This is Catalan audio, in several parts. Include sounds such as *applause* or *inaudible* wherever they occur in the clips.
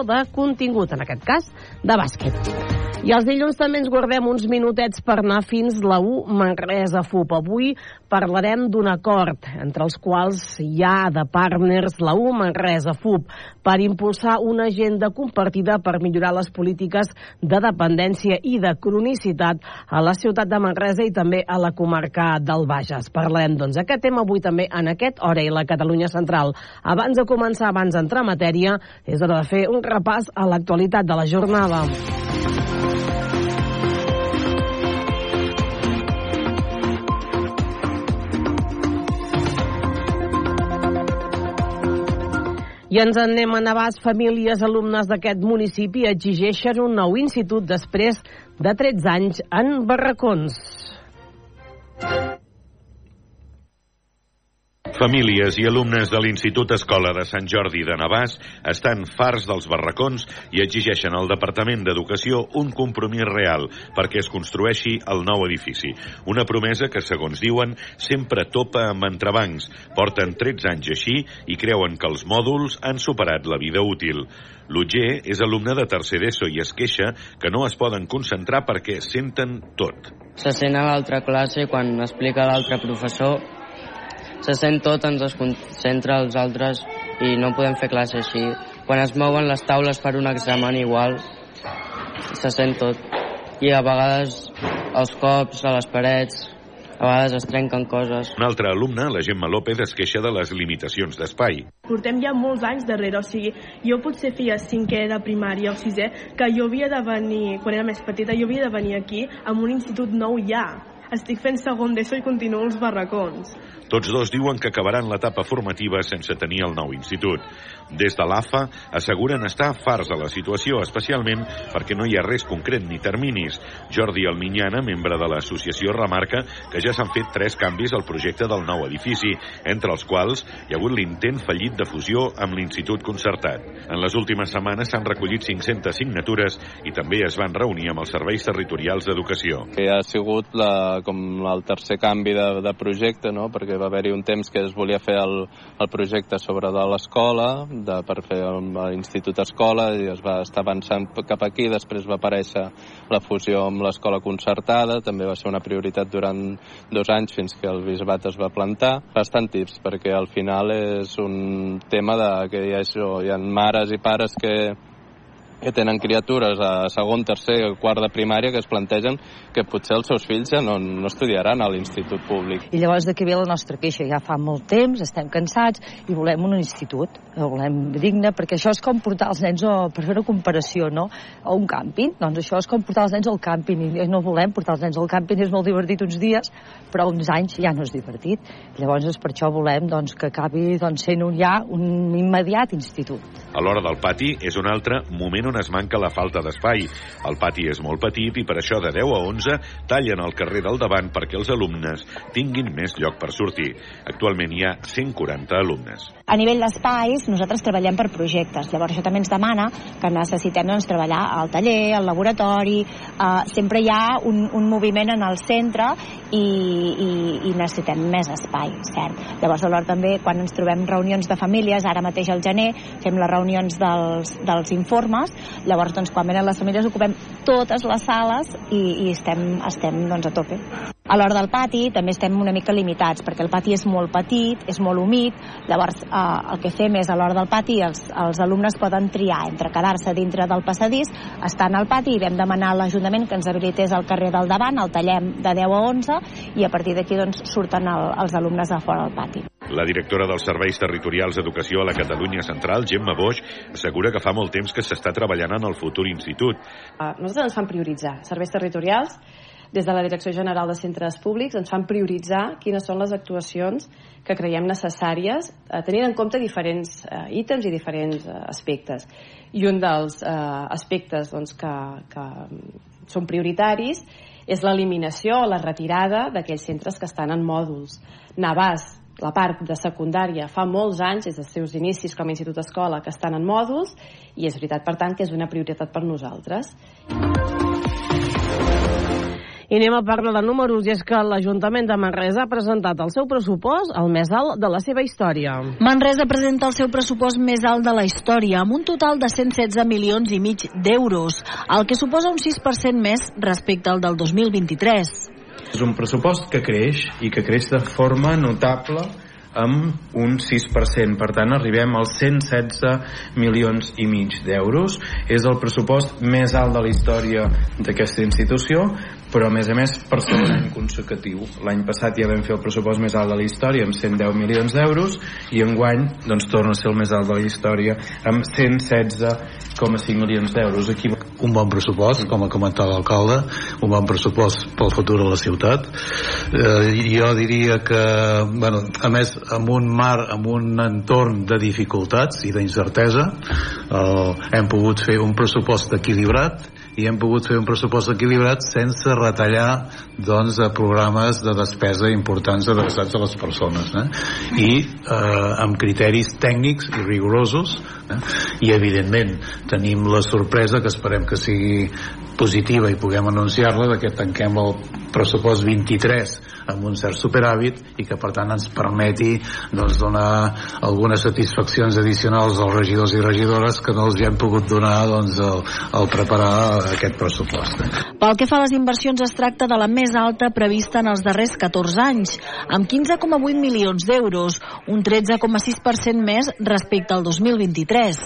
de contingut, en aquest cas, de bàsquet. I els dilluns també ens guardem uns minutets per anar fins la U Manresa FUP. Avui parlarem d'un acord entre els quals hi ha de partners la U Manresa FUP per impulsar una agenda compartida per millorar les polítiques de dependència i de cronicitat a la ciutat de Manresa i també a la comarca del Bages. Parlem, doncs, aquest tema avui també en aquest hora i la Catalunya Central. Abans de començar, abans d'entrar matèria, és hora de fer un repàs a l'actualitat de la jornada. I ens en anem a Navàs. Famílies alumnes d'aquest municipi exigeixen un nou institut després de 13 anys en barracons. Famílies i alumnes de l'Institut Escola de Sant Jordi de Navàs estan farts dels barracons i exigeixen al Departament d'Educació un compromís real perquè es construeixi el nou edifici. Una promesa que, segons diuen, sempre topa amb entrebancs. Porten 13 anys així i creuen que els mòduls han superat la vida útil. L'Utger és alumne de tercer d'ESO i es queixa que no es poden concentrar perquè senten tot. Se sent a l'altra classe quan explica l'altre professor se sent tot, ens desconcentra els altres i no podem fer classe així. Quan es mouen les taules per un examen igual, se sent tot. I a vegades els cops a les parets, a vegades es trenquen coses. Un altre alumne, la Gemma López, es queixa de les limitacions d'espai. Portem ja molts anys darrere, o sigui, jo potser feia cinquè de primària o sisè, que jo havia de venir, quan era més petita, jo havia de venir aquí amb un institut nou ja. Estic fent segon d'ESO i continuo els barracons. Tots dos diuen que acabaran l'etapa formativa sense tenir el nou institut. Des de l'AFA asseguren estar farts de la situació, especialment perquè no hi ha res concret ni terminis. Jordi Alminyana, membre de l'associació, remarca que ja s'han fet tres canvis al projecte del nou edifici, entre els quals hi ha hagut l'intent fallit de fusió amb l'Institut Concertat. En les últimes setmanes s'han recollit 500 signatures i també es van reunir amb els serveis territorials d'educació. Que ha sigut la, com el tercer canvi de, de projecte, no? perquè va haver-hi un temps que es volia fer el, el projecte sobre de l'escola, per fer l'Institut Escola, i es va estar avançant cap aquí, després va aparèixer la fusió amb l'escola concertada, també va ser una prioritat durant dos anys fins que el bisbat es va plantar. Bastant tips, perquè al final és un tema de que hi ha, això, hi ha mares i pares que que tenen criatures a segon, tercer, quart de primària que es plantegen que potser els seus fills ja no, no estudiaran a l'institut públic. I llavors d'aquí ve la nostra queixa. Ja fa molt temps, estem cansats i volem un institut, el volem digne, perquè això és com portar els nens, o, per fer una comparació, no? a un càmping. Doncs això és com portar els nens al càmping i no volem portar els nens al càmping, és molt divertit uns dies, però uns anys ja no és divertit. Llavors és per això volem doncs, que acabi doncs, sent un, ja un immediat institut. A l'hora del pati és un altre moment on es manca la falta d'espai. El pati és molt petit i per això de 10 a 11 tallen el carrer del davant perquè els alumnes tinguin més lloc per sortir. Actualment hi ha 140 alumnes. A nivell d'espais, nosaltres treballem per projectes. Llavors, això també ens demana que necessitem doncs, treballar al taller, al laboratori, eh, sempre hi ha un, un moviment en el centre i, i, i necessitem més espai, cert. Llavors, alhora també, quan ens trobem reunions de famílies, ara mateix al gener, fem les reunions dels, dels informes, llavors, doncs, quan venen les famílies, ocupem totes les sales i, i estem, estem doncs, a tope. A l'hora del pati també estem una mica limitats, perquè el pati és molt petit, és molt humit, llavors eh, el que fem és a l'hora del pati els, els alumnes poden triar entre quedar-se dintre del passadís, estar al pati i vam demanar a l'Ajuntament que ens habilités el carrer del davant, el tallem de 10 a 11 i a partir d'aquí doncs, surten el, els alumnes a fora del pati. La directora dels Serveis Territorials d'Educació a la Catalunya Central, Gemma Boix, assegura que fa molt temps que s'està treballant en el futur institut. Uh, nosaltres ens fan prioritzar serveis territorials des de la Direcció General de Centres Públics ens fan prioritzar quines són les actuacions que creiem necessàries, eh, tenint en compte diferents eh, ítems i diferents eh, aspectes. I un dels eh, aspectes doncs, que, que són prioritaris és l'eliminació o la retirada d'aquells centres que estan en mòduls. Navàs, la part de secundària fa molts anys, des dels seus inicis com a institut escola, que estan en mòduls, i és veritat, per tant, que és una prioritat per nosaltres. I anem a parlar de números, i és que l'Ajuntament de Manresa ha presentat el seu pressupost el més alt de la seva història. Manresa presenta el seu pressupost més alt de la història, amb un total de 116 milions i mig d'euros, el que suposa un 6% més respecte al del 2023. És un pressupost que creix i que creix de forma notable amb un 6%. Per tant, arribem als 116 milions i mig d'euros. És el pressupost més alt de la història d'aquesta institució, però a més a més per segon any consecutiu. L'any passat ja vam fer el pressupost més alt de la història amb 110 milions d'euros i enguany doncs torna a ser el més alt de la història amb 116,5 milions d'euros. Aquí un bon pressupost, com ha comentat l'alcalde, un bon pressupost pel futur de la ciutat. Eh, jo diria que, bueno, a més, amb un mar, amb un entorn de dificultats i d'incertesa, eh, hem pogut fer un pressupost equilibrat i hem pogut fer un pressupost equilibrat sense retallar doncs, programes de despesa importants adreçats a les persones eh? i eh, amb criteris tècnics i rigorosos eh? i evidentment tenim la sorpresa que esperem que sigui positiva i puguem anunciar-la que tanquem el pressupost 23 amb un cert superàvit i que per tant ens permeti doncs, donar algunes satisfaccions addicionals als regidors i regidores que no els hi hem pogut donar doncs, al, al preparar aquest pressupost. Pel que fa a les inversions es tracta de la més alta prevista en els darrers 14 anys, amb 15,8 milions d'euros, un 13,6% més respecte al 2023.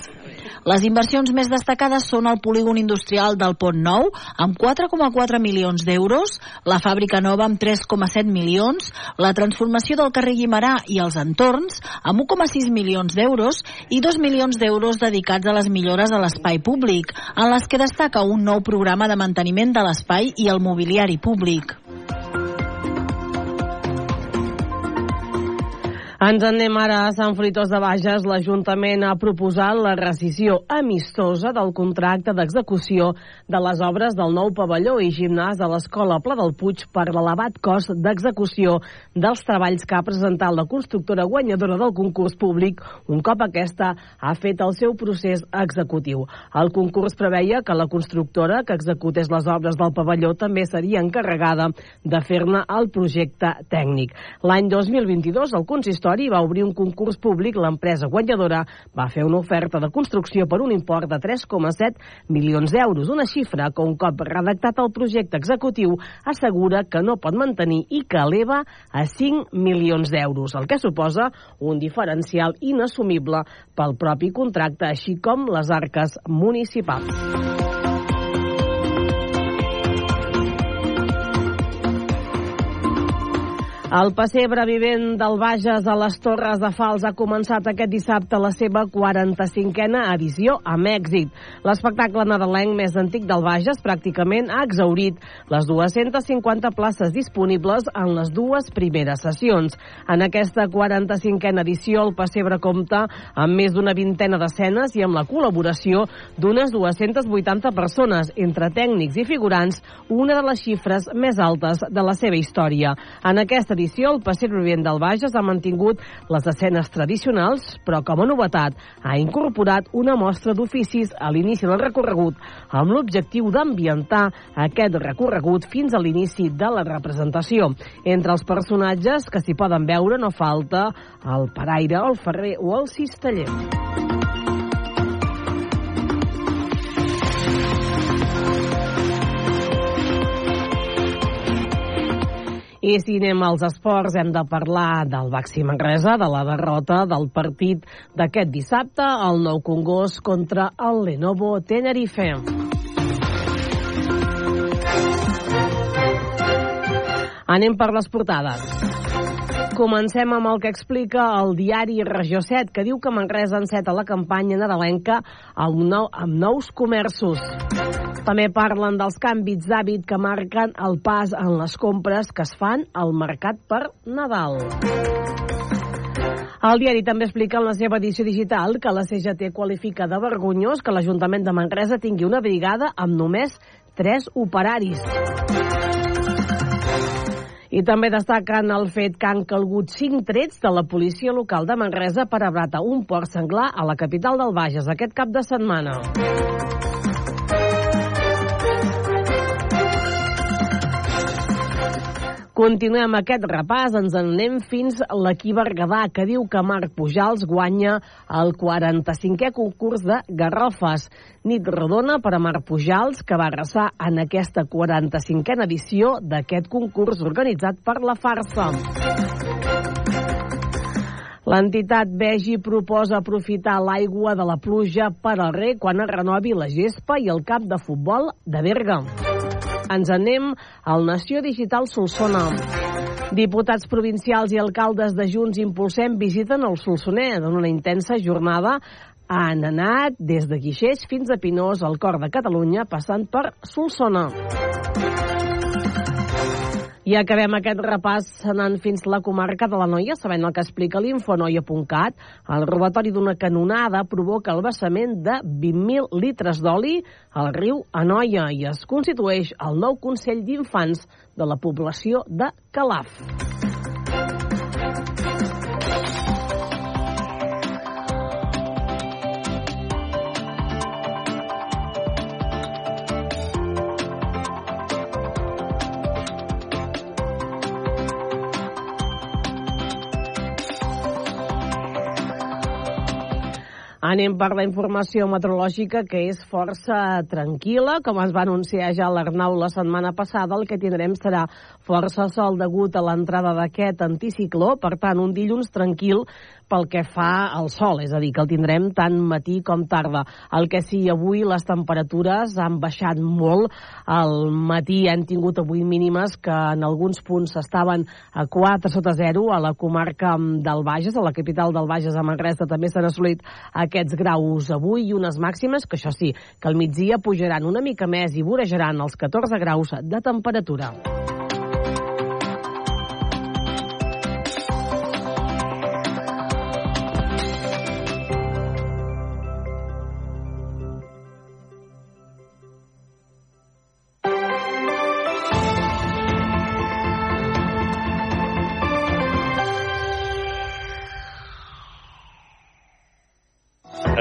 Les inversions més destacades són el polígon industrial del Pont Nou, amb 4,4 milions d'euros, la fàbrica nova amb 3,7 milions, la transformació del carrer Guimarà i els entorns, amb 1,6 milions d'euros, i 2 milions d'euros dedicats a les millores a l'espai públic, en les que destaca un nou programa de manteniment de l'espai i el mobiliari públic. Ens anem ara a Sant Fruitós de Bages. L'Ajuntament ha proposat la rescisió amistosa del contracte d'execució de les obres del nou pavelló i gimnàs de l'Escola Pla del Puig per l'elevat cost d'execució dels treballs que ha presentat la constructora guanyadora del concurs públic un cop aquesta ha fet el seu procés executiu. El concurs preveia que la constructora que executés les obres del pavelló també seria encarregada de fer-ne el projecte tècnic. L'any 2022 el consistori consistori va obrir un concurs públic, l'empresa guanyadora va fer una oferta de construcció per un import de 3,7 milions d'euros, una xifra que un cop redactat el projecte executiu assegura que no pot mantenir i que eleva a 5 milions d'euros, el que suposa un diferencial inassumible pel propi contracte, així com les arques municipals. El pessebre vivent del Bages a les Torres de Fals ha començat aquest dissabte la seva 45a edició amb èxit. L'espectacle nadalenc més antic del Bages pràcticament ha exaurit les 250 places disponibles en les dues primeres sessions. En aquesta 45a edició el pessebre compta amb més d'una vintena d'escenes i amb la col·laboració d'unes 280 persones, entre tècnics i figurants, una de les xifres més altes de la seva història. En aquesta edició, el Passeig Vivent del Bages ha mantingut les escenes tradicionals, però com a novetat ha incorporat una mostra d'oficis a l'inici del recorregut amb l'objectiu d'ambientar aquest recorregut fins a l'inici de la representació. Entre els personatges que s'hi poden veure no falta el paraire, el ferrer o el cisteller. I si anem als esports, hem de parlar del Baxi Manresa, de la derrota del partit d'aquest dissabte, al Nou Congost contra el Lenovo Tenerife. Anem per les portades. Comencem amb el que explica el diari Regió 7, que diu que Manresa enceta la campanya nadalenca amb, nou, amb nous comerços. També parlen dels canvis d'hàbit que marquen el pas en les compres que es fan al mercat per Nadal. El diari també explica en la seva edició digital que la CGT qualifica de vergonyós que l'Ajuntament de Manresa tingui una brigada amb només tres operaris. I també destaquen el fet que han calgut cinc trets de la policia local de Manresa per abratar un porc senglar a la capital del Bages aquest cap de setmana. Continuem aquest repàs, ens en anem fins a l'equip Berguedà, que diu que Marc Pujals guanya el 45è concurs de Garrofes. Nit redona per a Marc Pujals, que va arrasar en aquesta 45a edició d'aquest concurs organitzat per la Farsa. L'entitat Vegi proposa aprofitar l'aigua de la pluja per al rei quan es renovi la gespa i el camp de futbol de Berga. Ens anem al Nació Digital Solsona. Diputats provincials i alcaldes de Junts Impulsem visiten el Solsoner en una intensa jornada han anat des de Guixers fins a Pinós, al cor de Catalunya, passant per Solsona. I acabem aquest repàs anant fins la comarca de la Noia, sabent el que explica l'infonoia.cat. El robatori d'una canonada provoca el vessament de 20.000 litres d'oli al riu Anoia i es constitueix el nou Consell d'Infants de la població de Calaf. Anem per la informació meteorològica que és força tranquil·la. Com es va anunciar ja l'Arnau la setmana passada, el que tindrem serà força sol degut a l'entrada d'aquest anticicló. Per tant, un dilluns tranquil pel que fa al sol, és a dir, que el tindrem tant matí com tarda. El que sí, avui les temperatures han baixat molt. Al matí hem tingut avui mínimes que en alguns punts estaven a 4 sota 0 a la comarca del Bages, a la capital del Bages, a Manresa, també s'han assolit aquests graus avui i unes màximes que això sí, que al migdia pujaran una mica més i vorejaran els 14 graus de temperatura.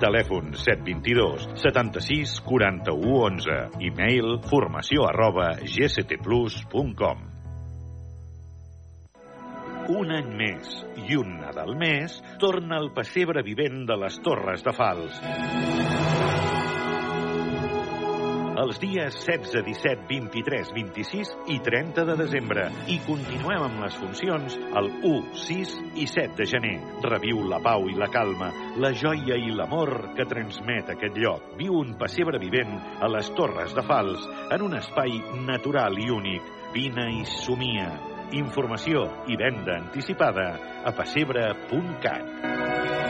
Telèfon 722 76 41 11. E-mail formació arroba gctplus.com. Un any més i un Nadal més torna el pessebre vivent de les Torres de Fals. Els dies 16, 17, 23, 26 i 30 de desembre. I continuem amb les funcions el 1, 6 i 7 de gener. Reviu la pau i la calma, la joia i l'amor que transmet aquest lloc. Viu un pessebre vivent a les Torres de Fals, en un espai natural i únic. Vine i somia. Informació i venda anticipada a pessebre.cat.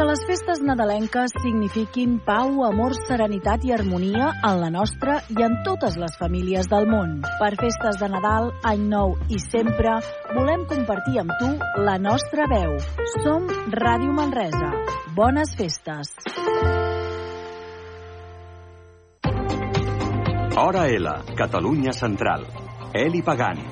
Que les festes nadalenques signifiquin pau, amor, serenitat i harmonia en la nostra i en totes les famílies del món. Per festes de Nadal, Any Nou i sempre, volem compartir amb tu la nostra veu. Som Ràdio Manresa. Bones festes. Hora L, Catalunya Central. Eli Pagani.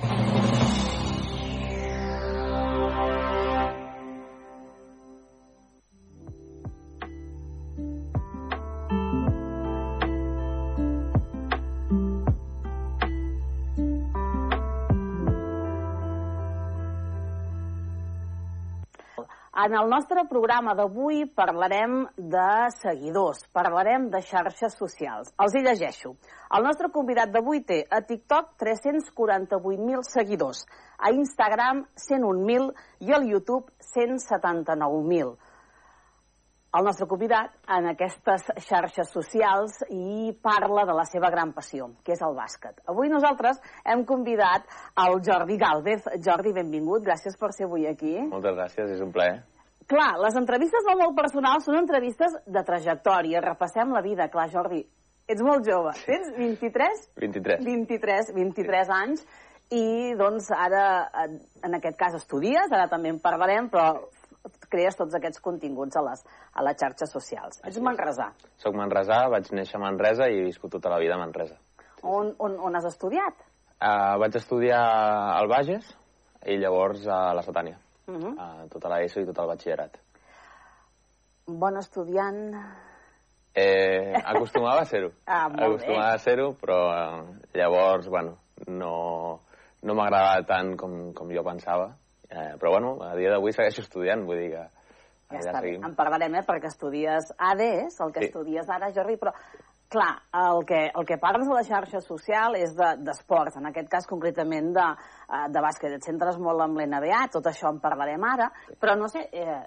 En el nostre programa d'avui parlarem de seguidors, parlarem de xarxes socials. Els hi llegeixo. El nostre convidat d'avui té a TikTok 348.000 seguidors, a Instagram 101.000 i al YouTube 179.000 el nostre convidat en aquestes xarxes socials i parla de la seva gran passió, que és el bàsquet. Avui nosaltres hem convidat el Jordi Gálvez. Jordi, benvingut, gràcies per ser avui aquí. Moltes gràcies, és un plaer. clar, les entrevistes del molt personal són entrevistes de trajectòria. Repassem la vida. Clar, Jordi, ets molt jove. Tens 23? 23. 23, 23 anys. I, doncs, ara, en- en aquest cas, estudies, ara també en parlarem, però crees tots aquests continguts a les, a les xarxes socials. Ets manresà. Soc manresà, vaig néixer a Manresa i he viscut tota la vida a Manresa. On, on, on has estudiat? Uh, vaig estudiar al Bages i llavors a la Satània. Uh -huh. Uh, tota l'ESO i tot el batxillerat. Bon estudiant. Eh, acostumava a ser-ho. *laughs* Ah, molt bé. acostumava a ser-ho, però eh, llavors, bueno, no, no m'agradava tant com, com jo pensava. Eh, però, bueno, a dia d'avui segueixo estudiant, vull dir que Ja està bé, en parlarem, eh, perquè estudies ADES, el que Sí. estudies ara, Jordi, però, clar, el que, el que parles de la xarxa social és de- d'esports, en aquest cas concretament de, eh, de bàsquet. Et centres molt amb l'NBA, tot això en parlarem ara, però no sé, eh,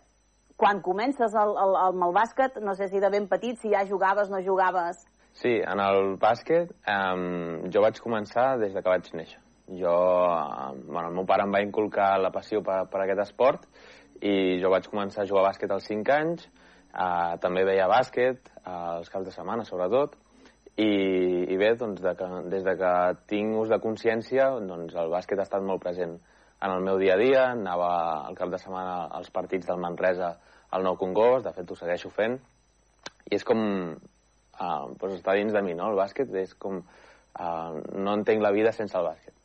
quan comences el, el, amb el bàsquet, no sé si de ben petit, si ja jugaves, no jugaves... Sí, en el bàsquet eh, jo vaig començar des de que vaig néixer. Jo, eh, bueno, el meu pare em va inculcar la passió per, per aquest esport i jo vaig començar a jugar a bàsquet als 5 anys, eh, també veia bàsquet, eh, els caps de setmana sobretot, i, i bé, doncs, de que, des de que tinc ús de consciència, doncs el bàsquet ha estat molt present en el meu dia a dia, anava al cap de setmana als partits del Manresa al Nou Congost, de fet ho segueixo fent, i és com uh, doncs està dins de mi, no? El bàsquet és com... Uh, no entenc la vida sense el bàsquet.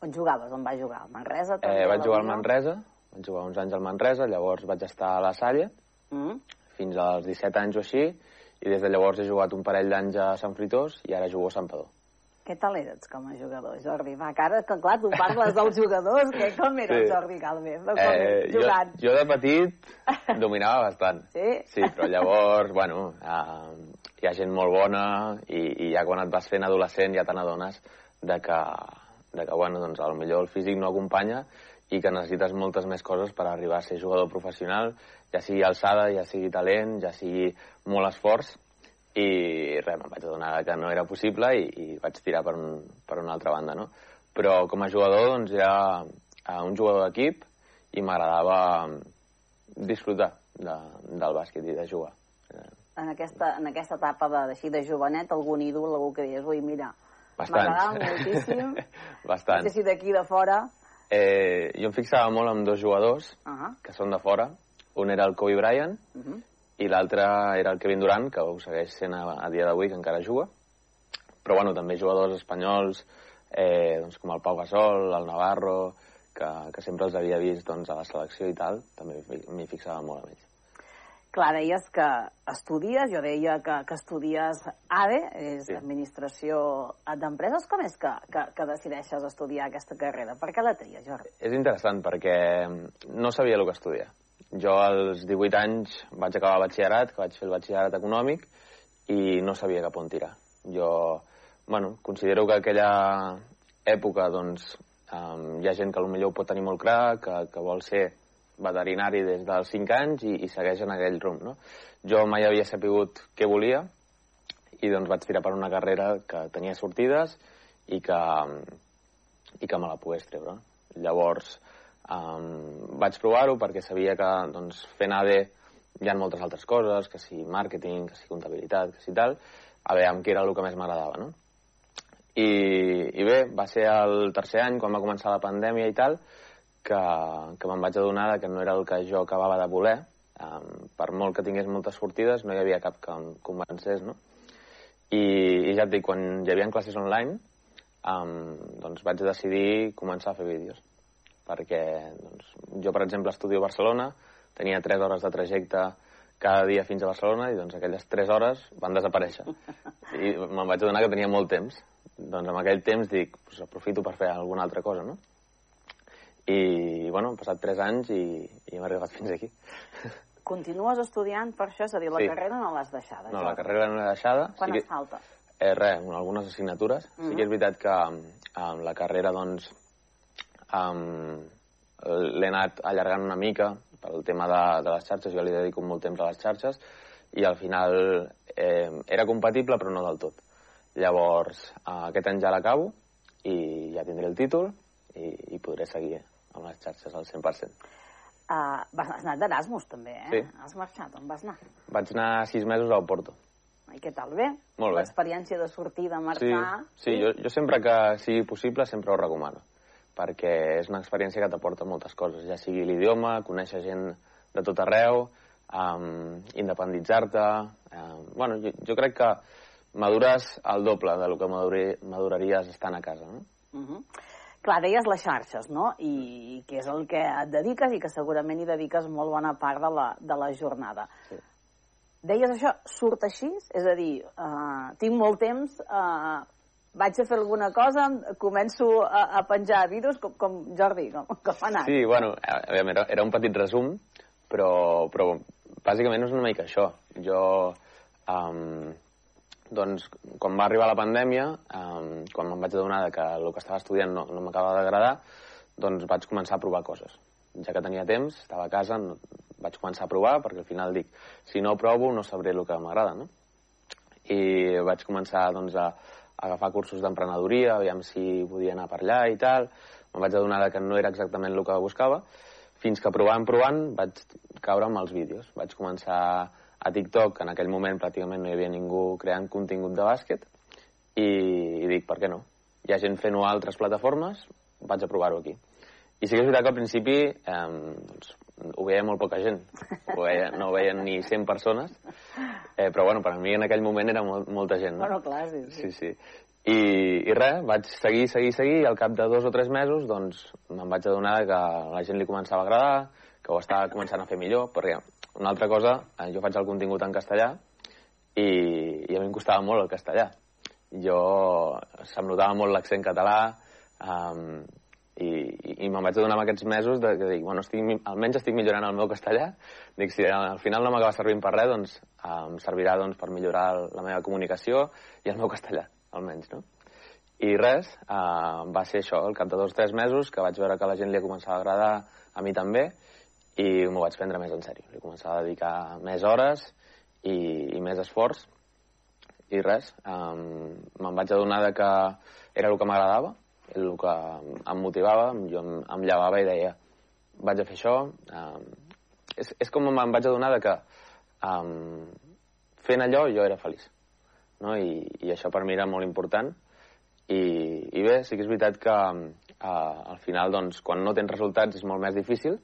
On jugaves? On vas jugar? Al Manresa? també, Eh, vaig jugar al? Manresa, vaig jugar uns anys al Manresa, llavors vaig estar a la Salle, Mm? fins als 17 anys o així, i des de llavors he jugat un parell d'anys a Sant Fritós i ara jugo a Sant Padó. Què tal eres com a jugador, Jordi? Va, que ara, que clar, tu parles dels jugadors, que com era el Sí. Jordi Galvez? Com Eh, jo, jugant? jo de petit dominava bastant. Sí? Sí, però llavors, bueno, uh, hi ha gent molt bona i, i ja quan et vas fent adolescent ja te n'adones de que, de que, bueno, doncs, al millor el físic no acompanya i que necessites moltes més coses per arribar a ser jugador professional, ja sigui alçada, ja sigui talent, ja sigui molt esforç, i res, me'n vaig adonar que no era possible i, i vaig tirar per, un, per una altra banda, no? Però com a jugador, doncs, era un jugador d'equip i m'agradava disfrutar de, del bàsquet i de jugar. En aquesta, en aquesta etapa de, així de jovenet, algun ídol, algú que deies, ui, mira, Bastants. m'agradava moltíssim, *laughs* no Bastant. sé si d'aquí de fora... Eh, jo em fixava molt en dos jugadors Uh -huh. que són de fora. Un era el Kobe Bryant Uh -huh. i l'altre era el Kevin Durant, que ho segueix sent a, a dia d'avui, que encara juga. Però, bueno, també jugadors espanyols, eh, doncs, com el Pau Gasol, el Navarro, que, que sempre els havia vist doncs, a la selecció i tal, també m'hi fixava molt amb ells. Clar, deies que estudies, jo deia que, que estudies ADE, és Sí. Administració d'Empreses. Com és que, que, que decideixes estudiar aquesta carrera? Per què la tries, Jordi? És interessant perquè no sabia el que estudiar. Jo als 18 anys vaig acabar batxillerat, que vaig fer el batxillerat econòmic, i no sabia cap on tirar. Jo, bueno, considero que aquella època, doncs, um, hi ha gent que potser ho pot tenir molt clar, que, que vol ser veterinari des dels 5 anys i, i segueix en aquell rumb, no? Jo mai havia sapigut què volia i doncs vaig tirar per una carrera que tenia sortides i que, i que me la pogués treure. Llavors, um, vaig provar-ho perquè sabia que doncs, fent AD hi ha moltes altres coses, que si màrqueting, que si comptabilitat, que si tal, a veure què era el que més m'agradava, no? I, I bé, va ser el tercer any, quan va començar la pandèmia i tal, que, que me'n vaig adonar que no era el que jo acabava de voler. Um, per molt que tingués moltes sortides, no hi havia cap que em convencés, no? I, i ja et dic, quan hi havia classes online, um, doncs vaig decidir començar a fer vídeos. Perquè doncs, jo, per exemple, estudio a Barcelona, tenia 3 hores de trajecte cada dia fins a Barcelona i doncs aquelles 3 hores van desaparèixer. *laughs* I me'n vaig adonar que tenia molt temps. Doncs amb aquell temps dic, pues, aprofito per fer alguna altra cosa, no? I, bueno, han passat 3 anys i, i hem arribat fins aquí. Continues estudiant per això? És a dir, la Sí. carrera no l'has deixada, No, Jordi? la carrera no l'he deixada. Quan sí et que, falta? eh, res, algunes assignatures. Sí Mhm. que és veritat que um, la carrera, doncs, um, l'he anat allargant una mica pel tema de, de les xarxes. Jo li dedico molt temps a les xarxes i al final eh, era compatible però no del tot. Llavors, uh, aquest any ja l'acabo i ja tindré el títol i, i podré seguir amb les xarxes al 100%. Uh, vas, has anat d'Erasmus, també, eh? Sí. Has marxat, on vas anar? Vaig anar sis mesos al Porto. I què tal, bé? Molt bé. L'experiència de sortir, de Sí, marxar... sí, jo, jo sempre que sigui possible sempre ho recomano, perquè és una experiència que t'aporta moltes coses, ja sigui l'idioma, conèixer gent de tot arreu, um, independitzar-te... Um, bueno, jo, jo crec que madures el doble del que maduri, maduraries estant a casa, no? Uh -huh. Clar, deies les xarxes, no? I que és el que et dediques i que segurament hi dediques molt bona part de la, de la jornada. Sí. Deies això, surt així? És a dir, uh, tinc molt temps, uh, vaig a fer alguna cosa, començo a, a penjar vídeos, com, com Jordi, com, com ha anat? Sí, bueno, era, era un petit resum, però, però bàsicament és una mica això. Jo, um, doncs, quan va arribar la pandèmia, um, quan me'n vaig adonar que el que estava estudiant no, no m'acabava d'agradar, doncs vaig començar a provar coses. Ja que tenia temps, estava a casa, no, vaig començar a provar, perquè al final dic, si no provo no sabré el que m'agrada, no? I vaig començar, doncs, a, a agafar cursos d'emprenedoria, aviam si podia anar per allà i tal. Me'n vaig adonar que no era exactament el que buscava, fins que provant, provant, vaig caure amb els vídeos. Vaig començar a TikTok, en aquell moment pràcticament no hi havia ningú creant contingut de bàsquet, i, i dic, per què no? Hi ha gent fent-ho a altres plataformes, vaig a provar-ho aquí. I sí que és veritat que al principi eh, doncs, ho veia molt poca gent, ho veia, no ho veien ni 100 persones, eh, però bueno, per a mi en aquell moment era molt, molta gent. No? Bueno, clar, sí, sí. Sí, sí. I, I res, vaig seguir, seguir, seguir, i al cap de dos o tres mesos, doncs, me'n vaig adonar que la gent li començava a agradar, que ho estava començant a fer millor, perquè una altra cosa, eh, jo faig el contingut en castellà i, i a mi em costava molt el castellà. Jo, se'm notava molt l'accent català um, i, i, i me'n vaig adonar en aquests mesos de, que dic, bueno, estic, almenys estic millorant el meu castellà. Dic, si al final no m'acaba servint per res, doncs em servirà doncs, per millorar la meva comunicació i el meu castellà, almenys, no? I res, uh, va ser això, al cap de dos o tres mesos, que vaig veure que la gent li començava a agradar, a mi també, i m'ho vaig prendre més en sèrio. Li començava a dedicar més hores i, i més esforç. I res, um, me'n vaig adonar de que era el que m'agradava, el que em motivava, jo em, em llevava i deia vaig a fer això. Um, és, és com me'n vaig adonar de que um, fent allò jo era feliç. No? I, I això per mi era molt important. I, i bé, sí que és veritat que uh, al final, doncs, quan no tens resultats és molt més difícil,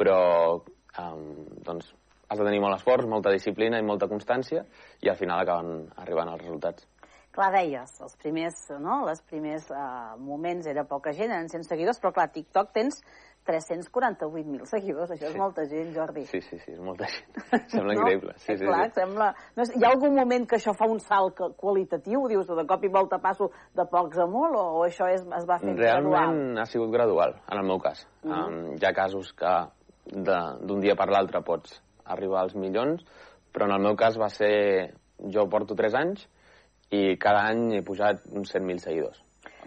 però um, doncs, has de tenir molt esforç, molta disciplina i molta constància i al final acaben arribant els resultats. Clar, deies, els primers, no? Les primers uh, moments era poca gent, eren 100 seguidors, però clar, TikTok tens 348.000 seguidors, això sí. és molta gent, Jordi. Sí, sí, sí, és molta gent. *laughs* Sembla no? increïble. Sí, sí, clar, sí. sembla... No hi ha algun moment que això fa un salt qualitatiu? Dius, de cop i volta passo de pocs a molt, o, o això és, es va fer Realment gradual? ha sigut gradual, en el meu cas. Mm -hmm. um, hi ha casos que d'un dia per l'altre pots arribar als milions, però en el meu cas va ser... Jo porto 3 anys i cada any he pujat uns 100.000 seguidors.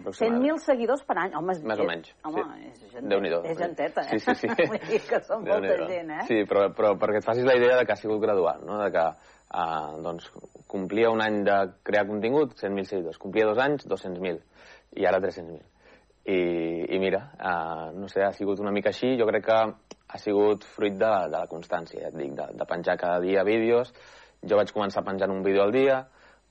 100.000 seguidors per any? Home, és, Més o menys, Home, sí. és, gent, Déu-n'hi-do. és genteta, eh? Sí, sí, sí. *laughs* Vull dir que són molta gent, eh? Sí, però, però perquè et facis la idea de que ha sigut gradual, no? de que uh, doncs, complia un any de crear contingut, 100.000 seguidors, complia dos anys, 200.000, i ara 300.000. I, i mira, uh, no sé, ha sigut una mica així, jo crec que ha sigut fruit de, de la constància, ja et dic, de, de penjar cada dia vídeos, jo vaig començar penjant un vídeo al dia,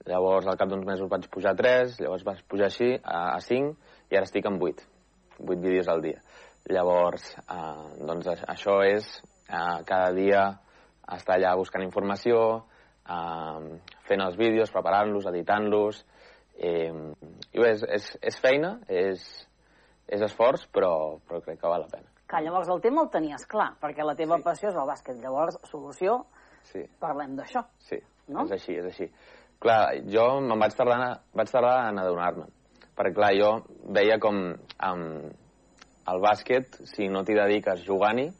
llavors al cap d'uns mesos vaig pujar a 3, llavors vaig pujar així a, a 5 i ara estic en 8, 8 vídeos al dia. Llavors, eh, doncs això és eh, cada dia estar allà buscant informació, eh, fent els vídeos, preparant-los, editant-los, eh, i bé, és, és, és feina, és, és esforç, però, però crec que val la pena. Clar, llavors el tema el tenies clar, perquè la teva sí. passió és el bàsquet. Llavors, solució, sí. parlem d'això. Sí, no? és així, és així. Clar, jo me'n vaig tardar, vaig tardar en adonar-me. Perquè, clar, jo veia com amb el bàsquet, si no t'hi dediques jugant-hi,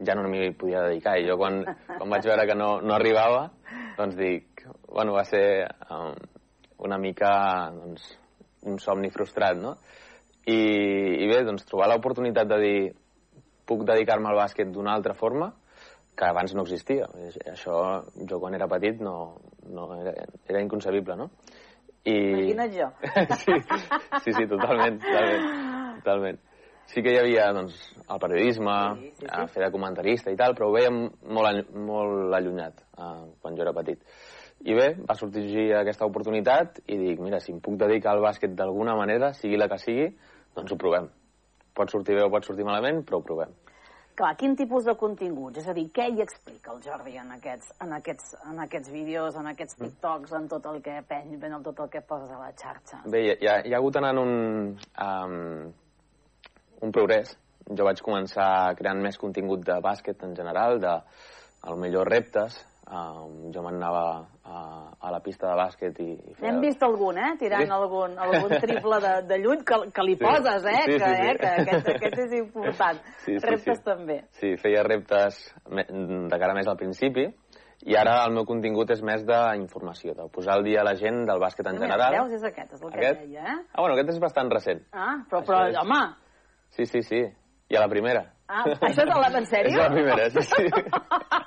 ja no m'hi podia dedicar. I jo, quan, quan vaig veure que no, no arribava, doncs dic, bueno, va ser um, una mica doncs, un somni frustrat, no? I, i bé, doncs trobar l'oportunitat de dir puc dedicar-me al bàsquet d'una altra forma, que abans no existia. Això, jo quan era petit, no, no era, era inconcebible, no? I... Imagina't jo. *laughs* sí, sí, sí, totalment, totalment, totalment. sí que hi havia doncs, el periodisme, sí, sí, sí. A fer de comentarista i tal, però ho veiem molt, all- molt allunyat eh, quan jo era petit. I bé, va sortir aquesta oportunitat i dic, mira, si em puc dedicar al bàsquet d'alguna manera, sigui la que sigui, doncs ho provem. Pot sortir bé o pot sortir malament, però ho provem. Clar, quin tipus de continguts? És a dir, què hi explica el Jordi en aquests, en aquests, en aquests vídeos, en aquests TikToks, en tot el que peny, en tot el que poses a la xarxa? Bé, hi ha, hi ha hagut anant un, um, un progrés. Jo vaig començar creant més contingut de bàsquet en general, de, a lo millor reptes. Um, jo m'anava a, a la pista de bàsquet i, i N'hem vist algun, eh? Tirant Sí. algun, algun triple de, de lluny que, que li Sí. poses, eh? Sí, sí, que, sí. eh? que aquest, aquest és important. *laughs* Sí, sí, Reptes sí. també. Sí, feia reptes de cara més al principi i ara el meu contingut és més d'informació, de posar al dia la gent del bàsquet en Mira, general. Veus, és aquest, és el que Aquest? deia, eh? Ah, bueno, aquest és bastant recent. Ah, però, però és- home, Sí, sí, sí. I a la primera. ah, això és la en sèrio? És la primera, sí, sí. *laughs*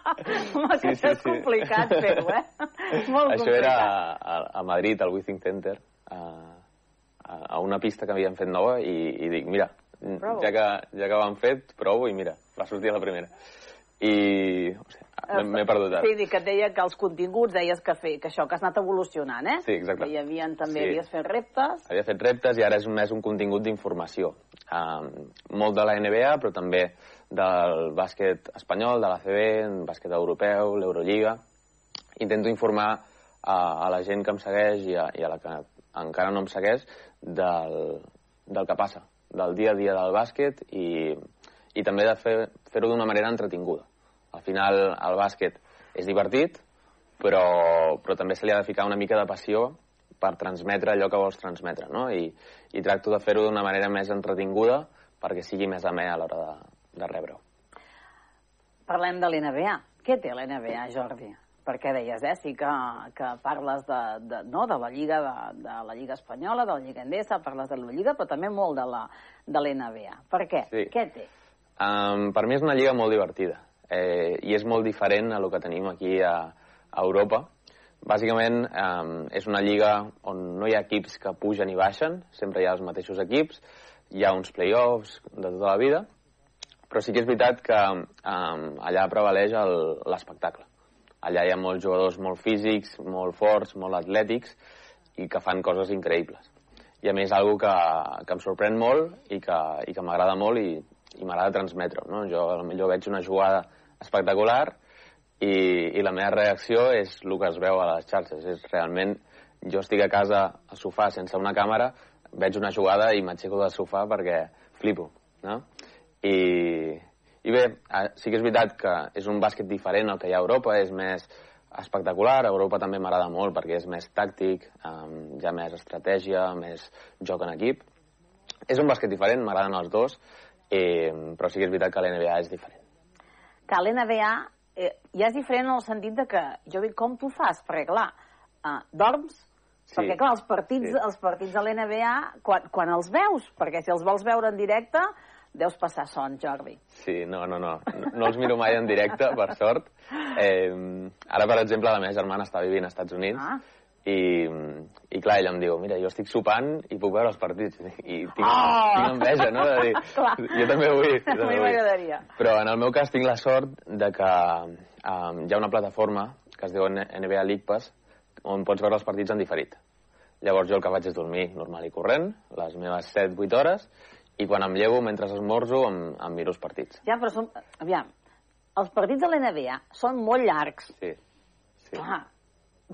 Home, que Sí, sí, això és sí. complicat fer-ho, eh? *laughs* Molt Això complicat. era a, a Madrid, al Withing Center, a, a, una pista que havien fet nova i, i dic, mira, Provo. ja que, ja que ho han fet, provo i mira, va sortir a la primera. I o sigui, m'he- m'he perdut ara. Sí, dic que et deia que els continguts deies que, fer, que això, que has anat evolucionant, eh? Sí, exacte. Que hi havia també, Sí. havies fet reptes. Havia fet reptes i ara és més un contingut d'informació. Um, molt de la NBA, però també del bàsquet espanyol, de l'ACB, bàsquet europeu, l'Eurolliga. Intento informar a, a la gent que em segueix i a, i a la que encara no em segueix del, del que passa, del dia a dia del bàsquet i, i també de fer- fer-ho d'una manera entretinguda. Al final, el bàsquet és divertit, però, però també se li ha de ficar una mica de passió per transmetre allò que vols transmetre, no? I, i tracto de fer-ho d'una manera més entretinguda perquè sigui més amè a l'hora de, de rebre-ho. Parlem de l'NBA. Què té l'NBA, Jordi? Perquè deies, eh? Sí que, que parles de, de, no, de la Lliga de, de la Lliga Espanyola, de la Lliga Endesa, parles de la Lliga, però també molt de la de l'NBA. Per què? Sí. Què té? Um, per mi és una lliga molt divertida eh, i és molt diferent a lo que tenim aquí a, a Europa. Bàsicament um, és una lliga on no hi ha equips que pugen i baixen, sempre hi ha els mateixos equips, hi ha uns play-offs de tota la vida, però sí que és veritat que um, allà prevaleix l'espectacle. Allà hi ha molts jugadors molt físics, molt forts, molt atlètics i que fan coses increïbles. I a més, algo que, que em sorprèn molt i que, i que m'agrada molt i, i m'agrada transmetre no? Jo potser veig una jugada espectacular i, i la meva reacció és el que es veu a les xarxes. És realment, jo estic a casa al sofà sense una càmera, veig una jugada i m'aixeco del sofà perquè flipo, no? I, i bé, eh, sí que és veritat que és un bàsquet diferent al que hi ha a Europa, és més espectacular, a Europa també m'agrada molt perquè és més tàctic, um, hi ha més estratègia, més joc en equip. És un bàsquet diferent, m'agraden els dos, eh, però sí que és veritat que l'NBA és diferent. Que l'NBA eh, ja és diferent en el sentit de que jo dic, com tu fas? Perquè, clar, eh, dorms, Sí. perquè, clar, els partits, Sí. els partits de l'NBA, quan, quan els veus? Perquè si els vols veure en directe, deus passar son, Jordi. Sí, no, no, no. No els miro mai en directe, per sort. Eh, ara, per exemple, la meva germana està vivint als Estats Units Ah. i, i clar, ella em diu, mira, jo estic sopant i puc veure els partits. I tinc, Oh! tinc enveja, no? De dir, *laughs* Clar. jo també vull. Jo A mi m'agradaria. Però en el meu cas tinc la sort de que um, hi ha una plataforma que es diu NBA League Pass on pots veure els partits en diferit. Llavors jo el que faig és dormir normal i corrent, les meves 7-8 hores, i quan em llevo, mentre esmorzo, em, em miro els partits. Ja, però són... Aviam, els partits de l'NBA són molt llargs. Sí. sí. Clar,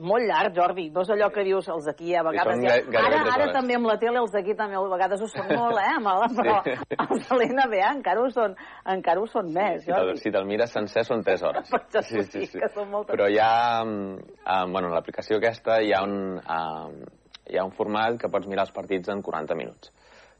molt llarg, Jordi. No és allò que dius els d'aquí a vegades... ja... ara, ara hores. també amb la tele els d'aquí també a vegades ho són molt, eh? Amb la, però Sí. els de l'NBA encara ho són, encara ho són més, Si Jordi. si te'l mires sencer són 3 hores. Per això t'ho dic, que són moltes. Però hi ha, um, um, bueno, en l'aplicació aquesta hi ha un, um, hi ha un format que pots mirar els partits en 40 minuts.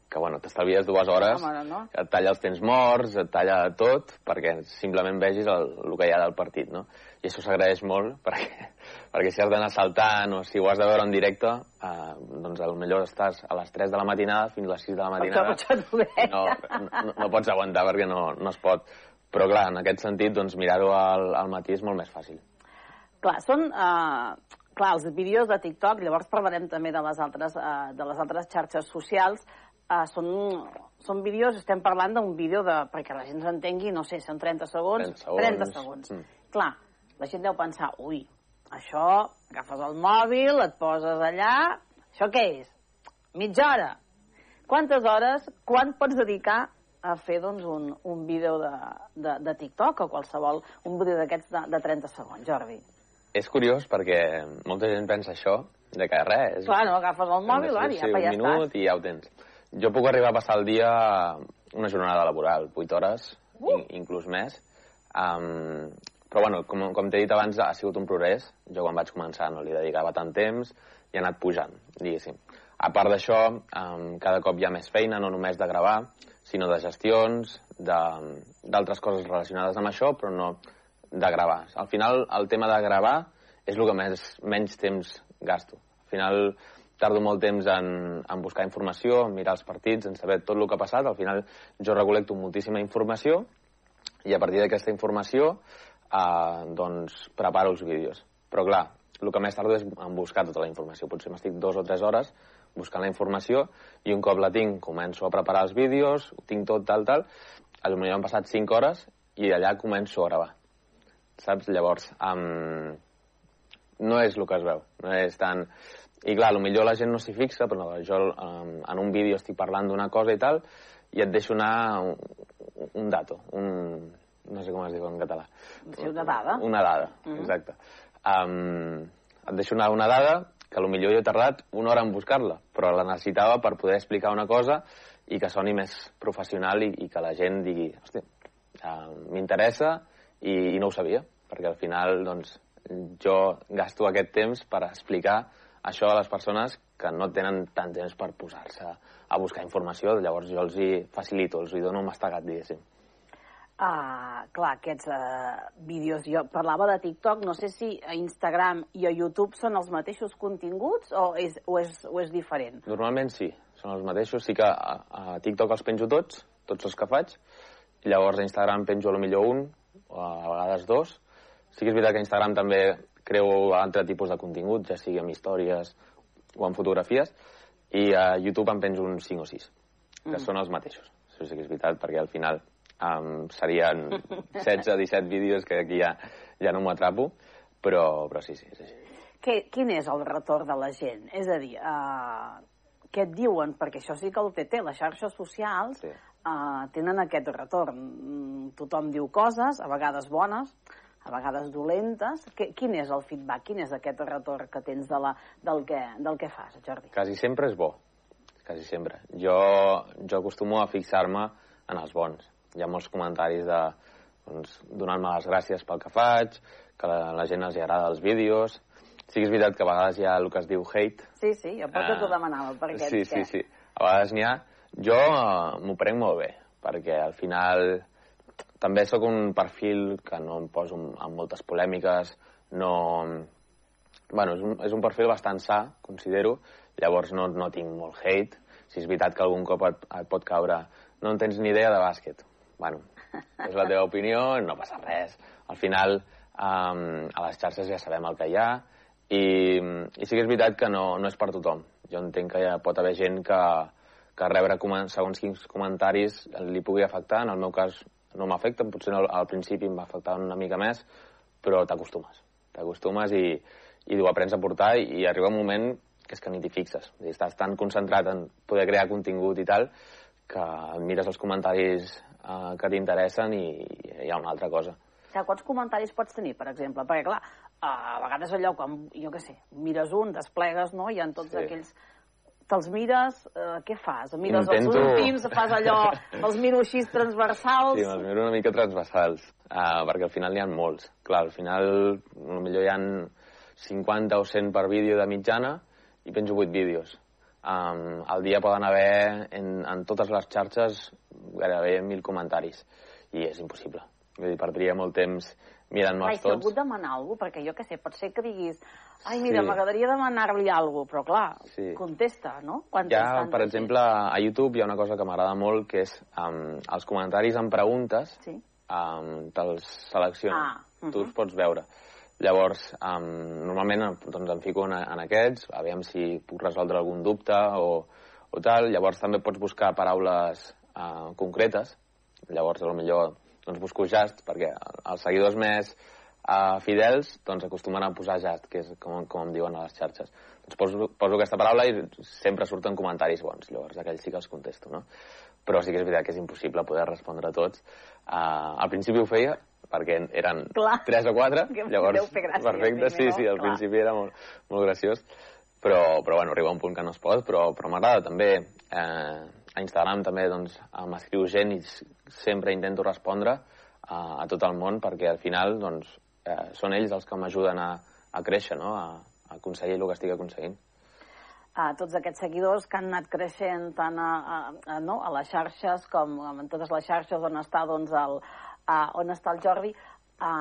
Que, bueno, t'estalvies dues hores, Home, no? et talla els temps morts, et talla tot, perquè simplement vegis el, el que hi ha del partit, no? I això s'agraeix molt, *laughs* perquè, perquè si has d'anar saltant o si ho has de veure en directe, eh, doncs millor estàs a les 3 de la matinada fins a les 6 de la matinada. No, no, no pots aguantar perquè no, no es pot. Però clar, en aquest sentit, doncs mirar-ho al, al matí és molt més fàcil. Clar, són... Uh, clar, els vídeos de TikTok, llavors parlarem també de les altres, uh, de les altres xarxes socials, uh, són, són vídeos, estem parlant d'un vídeo de... perquè la gent s'entengui, no sé, són 30 segons, 30 segons. 30 segons. Mm. Clar, la gent deu pensar, ui, això, agafes el mòbil, et poses allà, això què és? Mitja hora. Quantes hores, quan pots dedicar a fer doncs, un, un vídeo de, de, de TikTok o qualsevol, un vídeo d'aquests de, de 30 segons, Jordi? És curiós perquè molta gent pensa això, de que res... Clar, no, agafes el mòbil, sí, ja, un ja minut estàs. i ja ho tens. Jo puc arribar a passar el dia una jornada laboral, 8 hores, uh. in, inclús més. Um, però bueno, com, com t'he dit abans, ha sigut un progrés. Jo quan vaig començar no li dedicava tant temps i ha anat pujant, diguéssim. A part d'això, um, cada cop hi ha més feina, no només de gravar, sinó de gestions, de- d'altres coses relacionades amb això, però no de gravar. Al final, el tema de gravar és el que més, menys temps gasto. Al final, tardo molt temps en, en buscar informació, en mirar els partits, en saber tot el que ha passat. Al final, jo recolecto moltíssima informació i a partir d'aquesta informació eh, doncs preparo els vídeos. Però clar, el que més tardo és en buscar tota la informació. Potser m'estic dues o tres hores buscant la informació i un cop la tinc començo a preparar els vídeos, ho tinc tot, tal, tal. A millor han passat 5 hores i allà començo a gravar. Saps? Llavors, um, no és el que es veu. No és tan... I clar, potser la gent no s'hi fixa, però jo um, en un vídeo estic parlant d'una cosa i tal, i et deixo anar un, un dato, un... no sé com es diu en català. Sí, una dada. Una dada, Mhm. exacte. Um, et deixo anar una dada que potser jo he tardat una hora en buscar-la, però la necessitava per poder explicar una cosa i que soni més professional i, i que la gent digui, hòstia, uh, m'interessa i, i no ho sabia, perquè al final, doncs, jo gasto aquest temps per explicar això a les persones que no tenen tant temps per posar-se a buscar informació, llavors jo els hi facilito, els hi dono un mastegat, diguéssim. Ah, clar, aquests uh, vídeos, jo parlava de TikTok, no sé si a Instagram i a YouTube són els mateixos continguts o és, o és, o és diferent? Normalment sí, són els mateixos. Sí que a, a TikTok els penjo tots, tots els que faig. I llavors a Instagram penjo a lo millor un, o a vegades dos. Sí que és veritat que a Instagram també creo altre tipus de contingut, ja sigui amb històries o amb fotografies. I a YouTube en penjo uns 5 o 6, que Mm. són els mateixos. Això sí que és veritat, perquè al final um, serien 16 o 17 vídeos que aquí ja, ja no m'ho atrapo, però, però sí, sí, és així. Que, quin és el retorn de la gent? És a dir, uh, què et diuen? Perquè això sí que el TT, les xarxes socials, sí. uh, tenen aquest retorn. Mm, Tothom diu coses, a vegades bones, a vegades dolentes. Que, quin és el feedback? Quin és aquest retorn que tens de la, del, que, del que fas, Jordi? Quasi sempre és bo, quasi sempre. Jo, jo acostumo a fixar-me en els bons. Hi ha molts comentaris de doncs, donant-me les gràcies pel que faig, que la, la gent els hi agrada els vídeos. Sí que és veritat que a vegades hi ha el que es diu hate. Sí, sí, jo per què Ah, t'ho demanava, per aquest Sí, sí, sí. A vegades n'hi ha. Jo eh, m'ho prenc molt bé, perquè al final també sóc un perfil que no em poso en, moltes polèmiques, no... Bueno, és un, és un perfil bastant sa, considero, llavors no, no tinc molt hate. Si és veritat que algun cop et, et pot caure no en tens ni idea de bàsquet. Bueno, és la teva opinió, no passa res. Al final, um, a les xarxes ja sabem el que hi ha, i, i sí que és veritat que no, no és per tothom. Jo entenc que ja pot haver gent que, que rebre segons quins comentaris li pugui afectar. En el meu cas no m'afecta, potser al, al principi em va afectar una mica més, però t'acostumes. T'acostumes i, i ho aprens a portar i, i arriba un moment que és que ni t'hi fixes. Dir, estàs tan concentrat en poder crear contingut i tal que mires els comentaris eh, que t'interessen i, i hi ha una altra cosa. O sigui, quants comentaris pots tenir, per exemple? Perquè, clar, a vegades allò, quan, jo què sé, mires un, desplegues, no?, i en tots Sí. aquells... Te'ls mires, eh, què fas? Mires Intento- els últims, fas allò, els miro així transversals... Sí, me'ls miro una mica transversals, uh, perquè al final n'hi ha molts. Clar, al final potser hi ha 50 o 100 per vídeo de mitjana i penjo 8 vídeos. Um, al dia poden haver en, en totes les xarxes gairebé 1.000 comentaris i és impossible. Vull dir, perdria molt temps Ai, mirant-me'ls si tots. algú et demana alguna cosa, perquè jo què sé, pot ser que diguis ai, mira, Sí. m'agradaria demanar-li alguna cosa, però clar, Sí. contesta, no? Quan Hi ha, per exemple, a YouTube hi ha una cosa que m'agrada molt, que és um, els comentaris amb preguntes, Sí. um, te'ls seleccionen. Ah, Tu els pots veure. Llavors, um, normalment doncs, em fico en, en aquests, aviam si puc resoldre algun dubte o, o tal. Llavors també pots buscar paraules uh, concretes, llavors potser doncs, busco Just, perquè els seguidors més uh, fidels doncs, acostumen a posar Just, que és com, com em diuen a les xarxes. Doncs poso, poso aquesta paraula i sempre surten comentaris bons, llavors aquells sí que els contesto, no? Però sí que és veritat que és impossible poder respondre a tots. Uh, al principi ho feia, perquè eren Clar. tres o quatre, Que llavors, deu fer gràcia, perfecte, sí, sí, al Clar. principi era molt, molt graciós, però, però bueno, arriba un punt que no es pot, però, però m'agrada també, eh, a Instagram també doncs, eh, m'escriu gent i sempre intento respondre a, a tot el món perquè al final doncs, eh, són ells els que m'ajuden a, a créixer, no? a, a aconseguir el que estic aconseguint. a tots aquests seguidors que han anat creixent tant a, a, a, no, a les xarxes com en totes les xarxes on està, doncs, el, a, on està el Jordi, a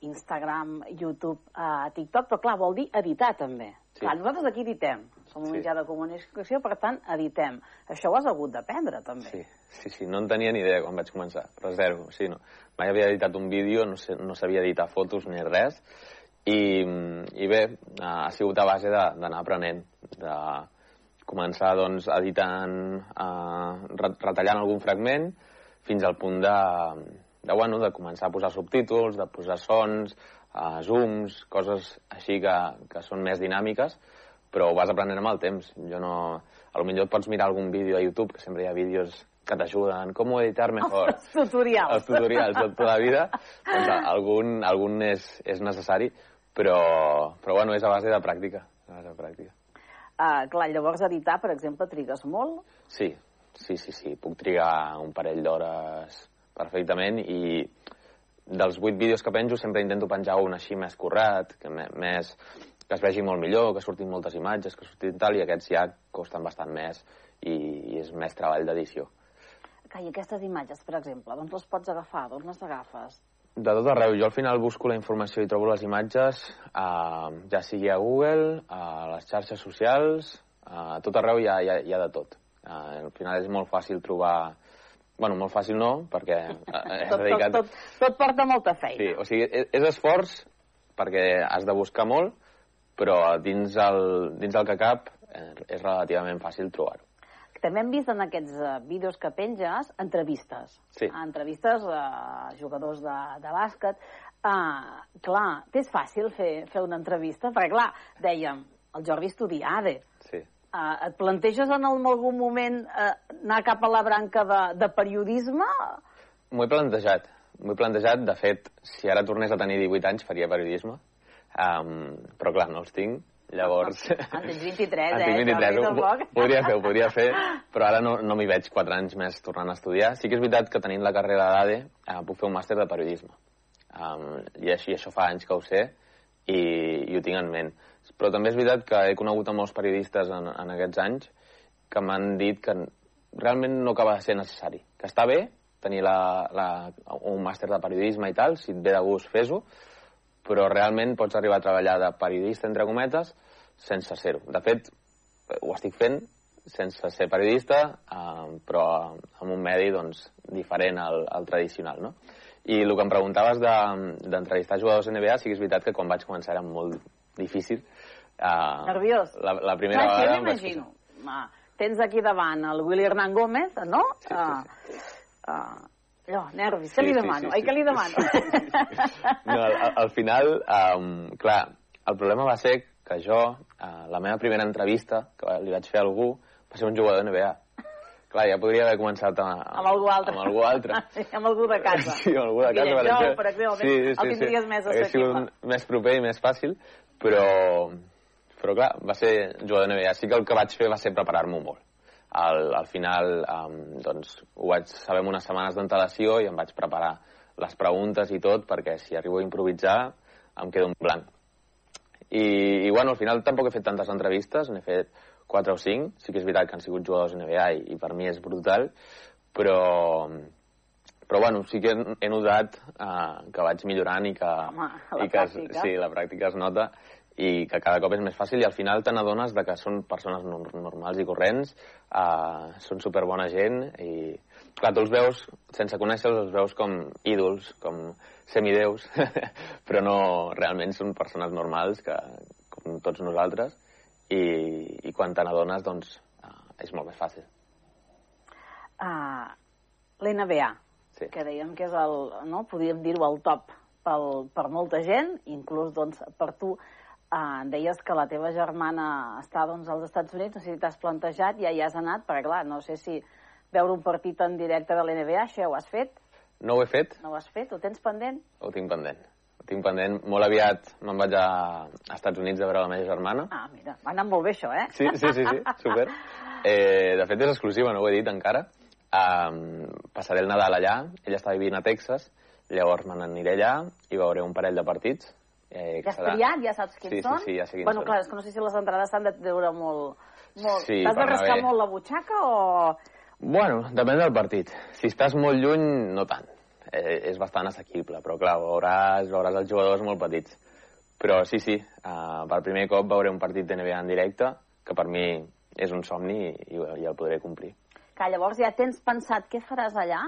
Instagram, YouTube, a TikTok, però clar, vol dir editar també. Sí. Clar, nosaltres aquí editem, som un Sí. mitjà de comunicació, per tant, editem. Això ho has hagut d'aprendre, també. Sí, sí, sí, no en tenia ni idea quan vaig començar, però zero, sí, no. Mai havia editat un vídeo, no, sé, no sabia editar fotos ni res, i, i bé, ha sigut a base de- d'anar aprenent, de començar doncs, editant, eh, re- retallant algun fragment, fins al punt de, de, bueno, de començar a posar subtítols, de posar sons, eh, zooms, coses així que, que són més dinàmiques, però ho vas aprenent amb el temps. Jo no... A lo millor pots mirar algun vídeo a YouTube, que sempre hi ha vídeos que t'ajuden, com editar mejor. Els *laughs* tutorials. Els tutorials de tota la vida, doncs algun, algun és, és necessari, però, però bueno, és a base de pràctica. A base de pràctica. Uh, clar, llavors editar, per exemple, trigues molt. Sí, sí, sí, sí. Puc trigar un parell d'hores perfectament i dels vuit vídeos que penjo sempre intento penjar un així més currat, que més que es vegi molt millor, que surtin moltes imatges, que surtin tal, i aquests ja costen bastant més i, i és més treball d'edició. I aquestes imatges, per exemple, d'on les pots agafar? D'on les agafes? De tot arreu. Jo al final busco la informació i trobo les imatges, eh, ja sigui a Google, a les xarxes socials, a tot arreu hi ha, hi ha, hi ha de tot. Eh, al final és molt fàcil trobar... Bueno, molt fàcil no, perquè eh, *laughs* Tot, tot, dedicat... tot, tot porta molta feina. Sí, o sigui, és, és esforç perquè has de buscar molt, però dins el, dins el que cap eh, és relativament fàcil trobar-ho. També hem vist en aquests uh, vídeos que penges entrevistes. Sí. Entrevistes a jugadors de, de bàsquet. Uh, clar, t'és fàcil fer, fer una entrevista? Perquè, clar, dèiem, el Jordi estudia ADE. Sí. Uh, et planteges en algun moment uh, anar cap a la branca de, de periodisme? M'ho he plantejat. M'ho he plantejat, de fet, si ara tornés a tenir 18 anys faria periodisme, um, però clar, no els tinc, llavors... En tens 23, *laughs* En eh? tinc 23, Jordi, ho, podria fer, ho podria fer, però ara no, no m'hi veig 4 anys més tornant a estudiar. Sí que és veritat que tenint la carrera d'ADE eh, puc fer un màster de periodisme. Um, I així, això fa anys que ho sé i, i ho tinc en ment. Però també és veritat que he conegut a molts periodistes en, en aquests anys que m'han dit que realment no acaba de ser necessari. Que està bé tenir la, la, un màster de periodisme i tal, si et ve de gust fes-ho, però realment pots arribar a treballar de periodista, entre cometes, sense ser-ho. De fet, ho estic fent sense ser periodista, eh, però en un medi doncs, diferent al, al tradicional. No? I el que em preguntaves de- d'entrevistar de, jugadors NBA, sí que és veritat que quan vaig començar era molt difícil. Uh, Nerviós. La, la primera Clar, vegada... vaig m'imagino. Ah, Tens aquí davant el Willy Hernán Gómez, no? Sí, sí, sí. Uh, uh, allò, nervis. Què Sí, li sí, demano? sí, Ai, sí. què li demano? No, al, al- al final, um, clar, el problema va ser que jo, uh, la meva primera entrevista que li vaig fer a algú, va ser un jugador de NBA. Clar, ja podria haver començat a, amb algú altre. amb algú altre. *laughs* amb algú de casa. Sí, amb algú de casa. Guillem per Jou, exemple. per exemple, el tindries més Hauria sigut assequible. més proper i més fàcil, però, però clar, va ser jugador de NBA. Sí que el que vaig fer va ser preparar-m'ho molt. Al, al final, um, doncs, ho vaig saber amb unes setmanes d'antelació i em vaig preparar les preguntes i tot, perquè si arribo a improvisar em quedo en blanc. I, i bueno, al final tampoc he fet tantes entrevistes, n'he fet 4 o 5, sí que és veritat que han sigut jugadors NBA i, i per mi és brutal, però, però bueno, sí que he, notat uh, que vaig millorant i que, Home, la i que pràctica. sí, la pràctica es nota i que cada cop és més fàcil i al final te n'adones de que són persones nor- normals i corrents, uh, són superbona gent i clar, tu els veus, sense conèixer-los, els veus com ídols, com semideus, *laughs* però no, realment són persones normals que, com tots nosaltres i, i quan te n'adones doncs uh, és molt més fàcil. Uh, L'NBA, sí. que dèiem que és el, no? podríem dir-ho, el top pel, per molta gent, inclús doncs, per tu. Uh, deies que la teva germana està doncs, als Estats Units, no sé si t'has plantejat, ja hi has anat, perquè clar, no sé si veure un partit en directe de l'NBA, això ja ho has fet? No ho he fet. No ho has fet? Ho tens pendent? Ho tinc pendent. Ho tinc pendent. Molt aviat me'n vaig a, a Estats Units a veure la meva germana. Ah, mira, va anar molt bé això, eh? Sí, sí, sí, sí super. Eh, de fet, és exclusiva, no ho he dit encara. Um, passaré el Nadal allà, ella està vivint a Texas, llavors me n'aniré allà i veuré un parell de partits. Eh, ja has serà... triat? Ja saps quins sí, són? Sí, sí, ja sé quins bueno, són. clar, és que no sé si les entrades s'han de treure molt... molt... Sí, T'has de rascar molt la butxaca o...? Bueno, depèn del partit. Si estàs molt lluny, no tant. Eh, és bastant assequible, però clar, veuràs, veuràs els jugadors molt petits. Però sí, sí, uh, per primer cop veuré un partit de NBA en directe, que per mi és un somni i, i, i el podré complir. Que llavors ja tens pensat què faràs allà?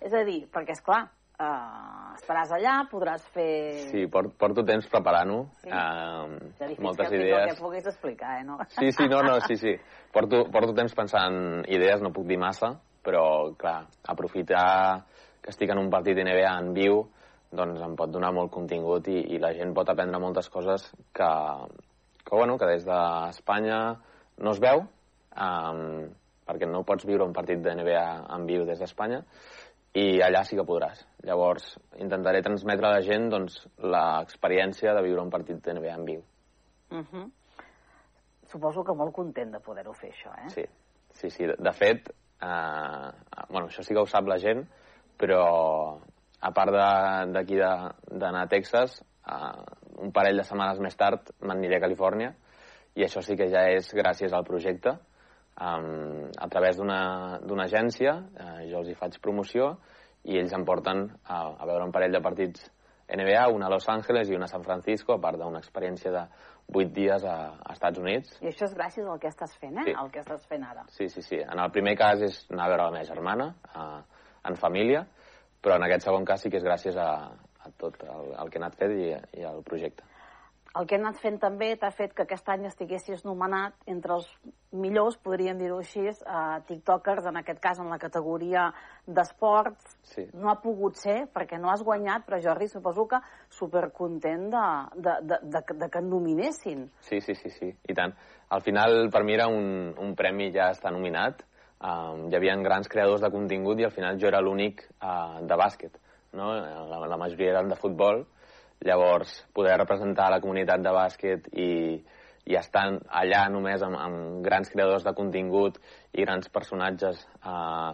És a dir, perquè és clar, uh, estaràs allà, podràs fer... Sí, porto, porto temps preparant-ho. Sí. Uh, ja moltes que idees. que puguis explicar, eh, no? Sí, sí, no, no, sí, sí. Porto, porto temps pensant idees, no puc dir massa, però, clar, aprofitar que estic en un partit NBA en viu, doncs em pot donar molt contingut i, i la gent pot aprendre moltes coses que, que, bueno, que des d'Espanya no es veu, um, perquè no pots viure un partit de NBA en viu des d'Espanya, i allà sí que podràs. Llavors, intentaré transmetre a la gent doncs, l'experiència de viure un partit de NBA en viu. Uh -huh. Suposo que molt content de poder-ho fer, això, eh? Sí, sí, sí. De, de fet, eh, bueno, això sí que ho sap la gent, però a part d'aquí d'anar a Texas, eh, un parell de setmanes més tard m'aniré a Califòrnia, i això sí que ja és gràcies al projecte, um, a través d'una agència, eh, jo els hi faig promoció i ells em porten a, a veure un parell de partits NBA, una a Los Angeles i una a San Francisco, a part d'una experiència de 8 dies a, a Estats Units. I això és gràcies al que estàs fent, eh? Sí. El que estàs fent ara. Sí, sí, sí. En el primer cas és anar a veure la meva germana, a, en família, però en aquest segon cas sí que és gràcies a, a tot el, el que he anat fent i, i al projecte el que he anat fent també t'ha fet que aquest any estiguessis nomenat entre els millors, podríem dir-ho així, uh, tiktokers, en aquest cas en la categoria d'esports. Sí. No ha pogut ser perquè no has guanyat, però Jordi, suposo que supercontent de, de, de, de, de que et nominessin. Sí, sí, sí, sí, i tant. Al final, per mi era un, un premi ja està nominat. Um, hi havia grans creadors de contingut i al final jo era l'únic uh, de bàsquet. No? La, la majoria eren de futbol, Llavors, poder representar la comunitat de bàsquet i, i estar allà només amb, amb grans creadors de contingut i grans personatges eh,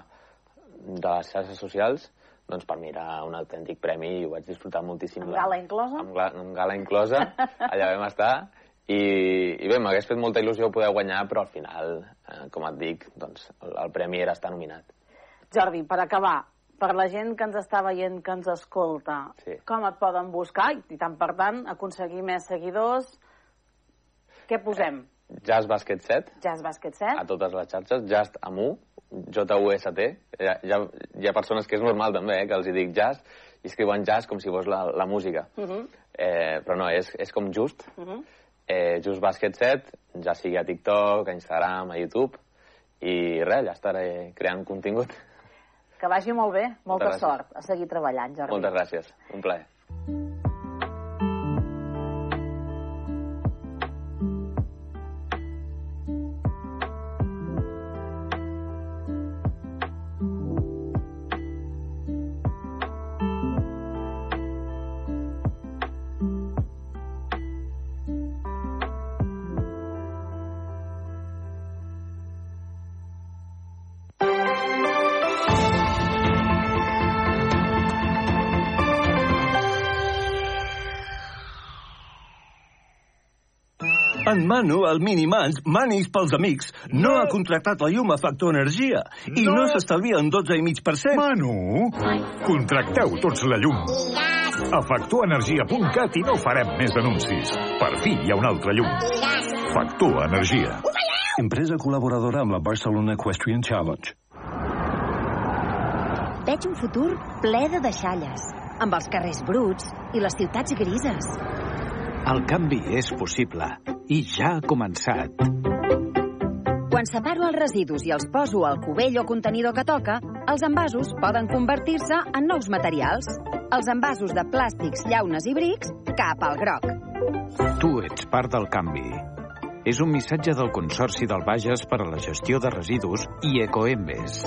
de les xarxes socials, doncs per mi era un autèntic premi i ho vaig disfrutar moltíssim. Amb gala inclosa? Amb, amb gala inclosa, allà vam estar. I, i bé, m'hagués fet molta il·lusió poder guanyar, però al final, eh, com et dic, doncs, el, el premi era estar nominat. Jordi, per acabar, per la gent que ens està veient, que ens escolta, sí. com et poden buscar i, tant per tant, aconseguir més seguidors? Què posem? Eh, Jazz Basket 7. Jazz Basket 7. A totes les xarxes. Just amb U, J-U-S-T. Hi, ha, hi, ha, hi ha persones que és normal també, eh, que els hi dic jazz, i escriuen jazz com si fos la, la música. Uh -huh. eh, però no, és, és com just. Uh -huh. eh, just Basket 7, ja sigui a TikTok, a Instagram, a YouTube, i res, ja estaré creant contingut. Que vagi molt bé, molta Moltes sort a seguir treballant, Jordi. Moltes gràcies, un plaer. En Manu, el Minimans, manis pels amics, no, ha contractat la llum a Factor Energia i no, no s'estalvia en 12,5%. Manu, contracteu tots la llum. A factorenergia.cat i no farem més anuncis. Per fi hi ha una altra llum. Factor Energia. Empresa col·laboradora amb la Barcelona Equestrian Challenge. Veig un futur ple de deixalles, amb els carrers bruts i les ciutats grises. El canvi és possible i ja ha començat. Quan separo els residus i els poso al cubell o contenidor que toca, els envasos poden convertir-se en nous materials. Els envasos de plàstics, llaunes i brics, cap al groc. Tu ets part del canvi. És un missatge del Consorci del Bages per a la gestió de residus i Ecoembes.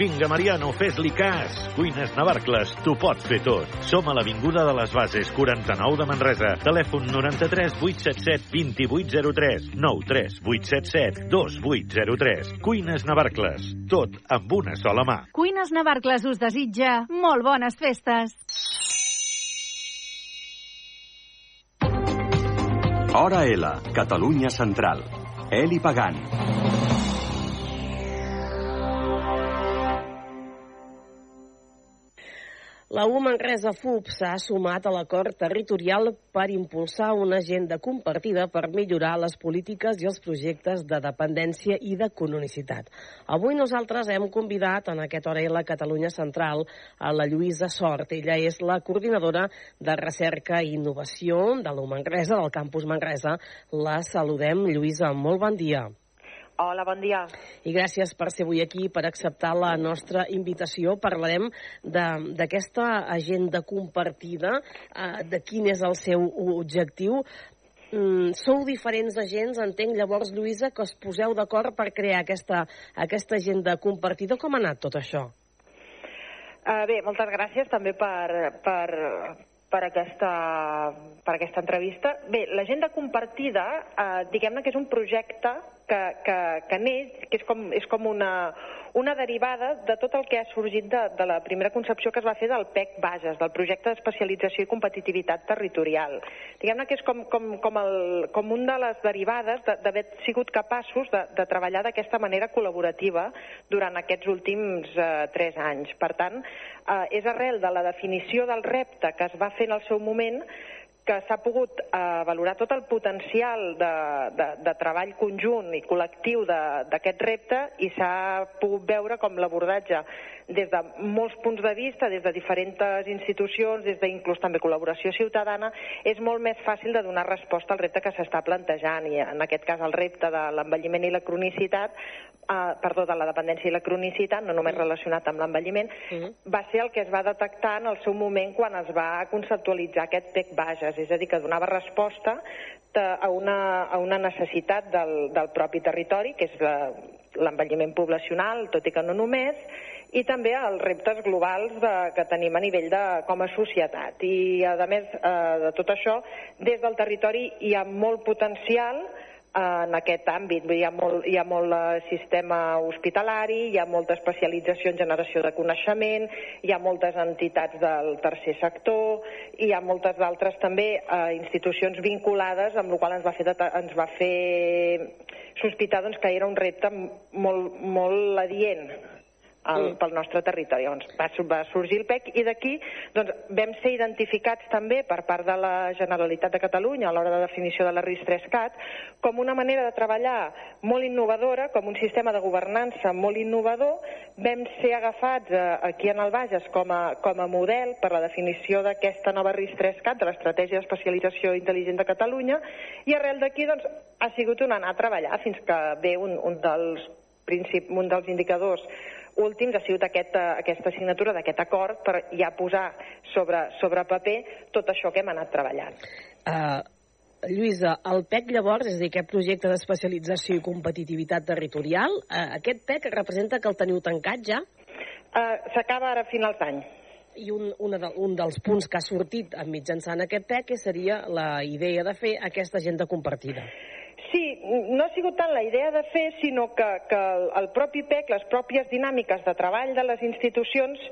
Vinga, Mariano, fes-li cas. Cuines Navarcles, t'ho pots fer tot. Som a l'Avinguda de les Bases, 49 de Manresa. Telèfon 93 877 2803 93 877 2803. Cuines Navarcles, tot amb una sola mà. Cuines Navarcles us desitja molt bones festes. Hora L, Catalunya Central. Eli Pagant. La U Manresa FUB s'ha sumat a l'acord territorial per impulsar una agenda compartida per millorar les polítiques i els projectes de dependència i de cononicitat. Avui nosaltres hem convidat en aquest hora la Catalunya Central a la Lluïsa Sort. Ella és la coordinadora de recerca i innovació de la U Manresa, del campus Manresa. La saludem. Lluïsa, molt bon dia. Hola, bon dia. I gràcies per ser avui aquí, per acceptar la nostra invitació. Parlarem d'aquesta agenda compartida, eh, de quin és el seu objectiu. Mm, sou diferents agents, entenc llavors, Lluïsa, que us poseu d'acord per crear aquesta, aquesta agenda compartida. Com ha anat tot això? Uh, bé, moltes gràcies també per, per, per aquesta, per aquesta entrevista. Bé, l'agenda compartida, eh, diguem-ne que és un projecte que, que, que neix, que és com, és com una, una derivada de tot el que ha sorgit de, de la primera concepció que es va fer del PEC Bages, del projecte d'especialització i competitivitat territorial. Diguem-ne que és com, com, com, el, com un de les derivades d'haver sigut capaços de, de treballar d'aquesta manera col·laborativa durant aquests últims eh, tres anys. Per tant, eh, és arrel de la definició del repte que es va fer en el seu moment que s'ha pogut eh, valorar tot el potencial de, de, de treball conjunt i col·lectiu d'aquest repte i s'ha pogut veure com l'abordatge des de molts punts de vista, des de diferents institucions, des d'inclús també col·laboració ciutadana, és molt més fàcil de donar resposta al repte que s'està plantejant. I en aquest cas el repte de l'envelliment i la cronicitat, eh, perdó, de la dependència i la cronicitat, no només relacionat amb l'envelliment, mm. va ser el que es va detectar en el seu moment quan es va conceptualitzar aquest PEC Bages, és a dir, que donava resposta a una, a una necessitat del, del propi territori, que és l'envelliment poblacional, tot i que no només, i també els reptes globals de, que tenim a nivell de com a societat. I, a més eh, de tot això, des del territori hi ha molt potencial en aquest àmbit. Hi ha, molt, hi ha molt eh, sistema hospitalari, hi ha molta especialització en generació de coneixement, hi ha moltes entitats del tercer sector, hi ha moltes d'altres també eh, institucions vinculades, amb la qual ens va fer, ens va fer sospitar doncs, que era un repte molt, molt adient al, pel nostre territori. Llavors va, va sorgir el PEC i d'aquí doncs, vam ser identificats també per part de la Generalitat de Catalunya a l'hora de definició de la RIS3CAT com una manera de treballar molt innovadora, com un sistema de governança molt innovador. Vam ser agafats eh, aquí en el Bages com a, com a model per la definició d'aquesta nova RIS3CAT, de l'Estratègia d'Especialització Intel·ligent de Catalunya, i arrel d'aquí doncs, ha sigut un anar a treballar fins que ve un, un dels princip, un dels indicadors últims ha sigut aquest, eh, aquesta signatura d'aquest acord per ja posar sobre, sobre paper tot això que hem anat treballant. Uh, Lluïsa, el PEC llavors, és a dir, aquest projecte d'especialització i competitivitat territorial, uh, aquest PEC representa que el teniu tancat ja? Uh, S'acaba ara a finals d'any. I un, una de, un dels punts que ha sortit mitjançant aquest PEC seria la idea de fer aquesta agenda compartida. Sí, no ha sigut tant la idea de fer, sinó que, que el propi PEC, les pròpies dinàmiques de treball de les institucions,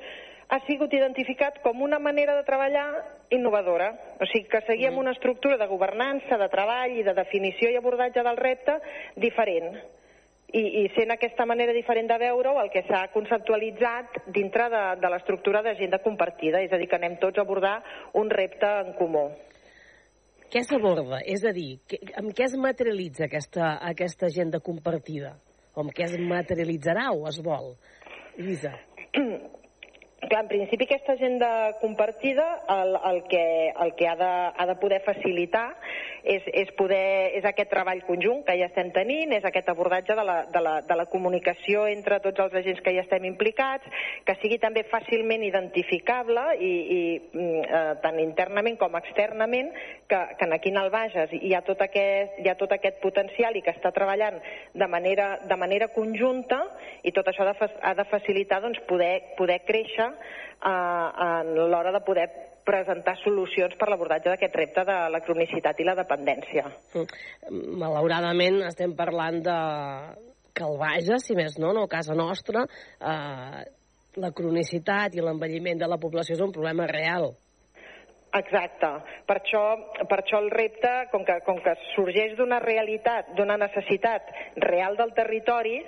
ha sigut identificat com una manera de treballar innovadora. O sigui, que seguíem mm. una estructura de governança, de treball i de definició i abordatge del repte diferent. i, i sent aquesta manera diferent de veure-ho, el que s'ha conceptualitzat dintre de, de l'estructura d'agenda compartida, és a dir, que anem tots a abordar un repte en comú. Què s'aborda? És a dir, que, amb què es materialitza aquesta, aquesta agenda compartida? O amb què es materialitzarà o es vol? Lluïsa. *clears throat* Clar, en principi aquesta agenda compartida el, el, que, el que ha de, ha de poder facilitar és, és, poder, és aquest treball conjunt que ja estem tenint, és aquest abordatge de la, de, la, de la comunicació entre tots els agents que hi estem implicats, que sigui també fàcilment identificable i, i mm, eh, tant internament com externament, que, que aquí en el Bages hi ha, tot aquest, hi ha tot aquest potencial i que està treballant de manera, de manera conjunta i tot això ha de, ha de facilitar doncs, poder, poder créixer eh, en l'hora de poder presentar solucions per l'abordatge d'aquest repte de la cronicitat i la dependència. Mm. Malauradament estem parlant de que el Bages, si més no, no a casa nostra, eh, la cronicitat i l'envelliment de la població és un problema real. Exacte. Per això, per això el repte, com que, com que sorgeix d'una realitat, d'una necessitat real del territori,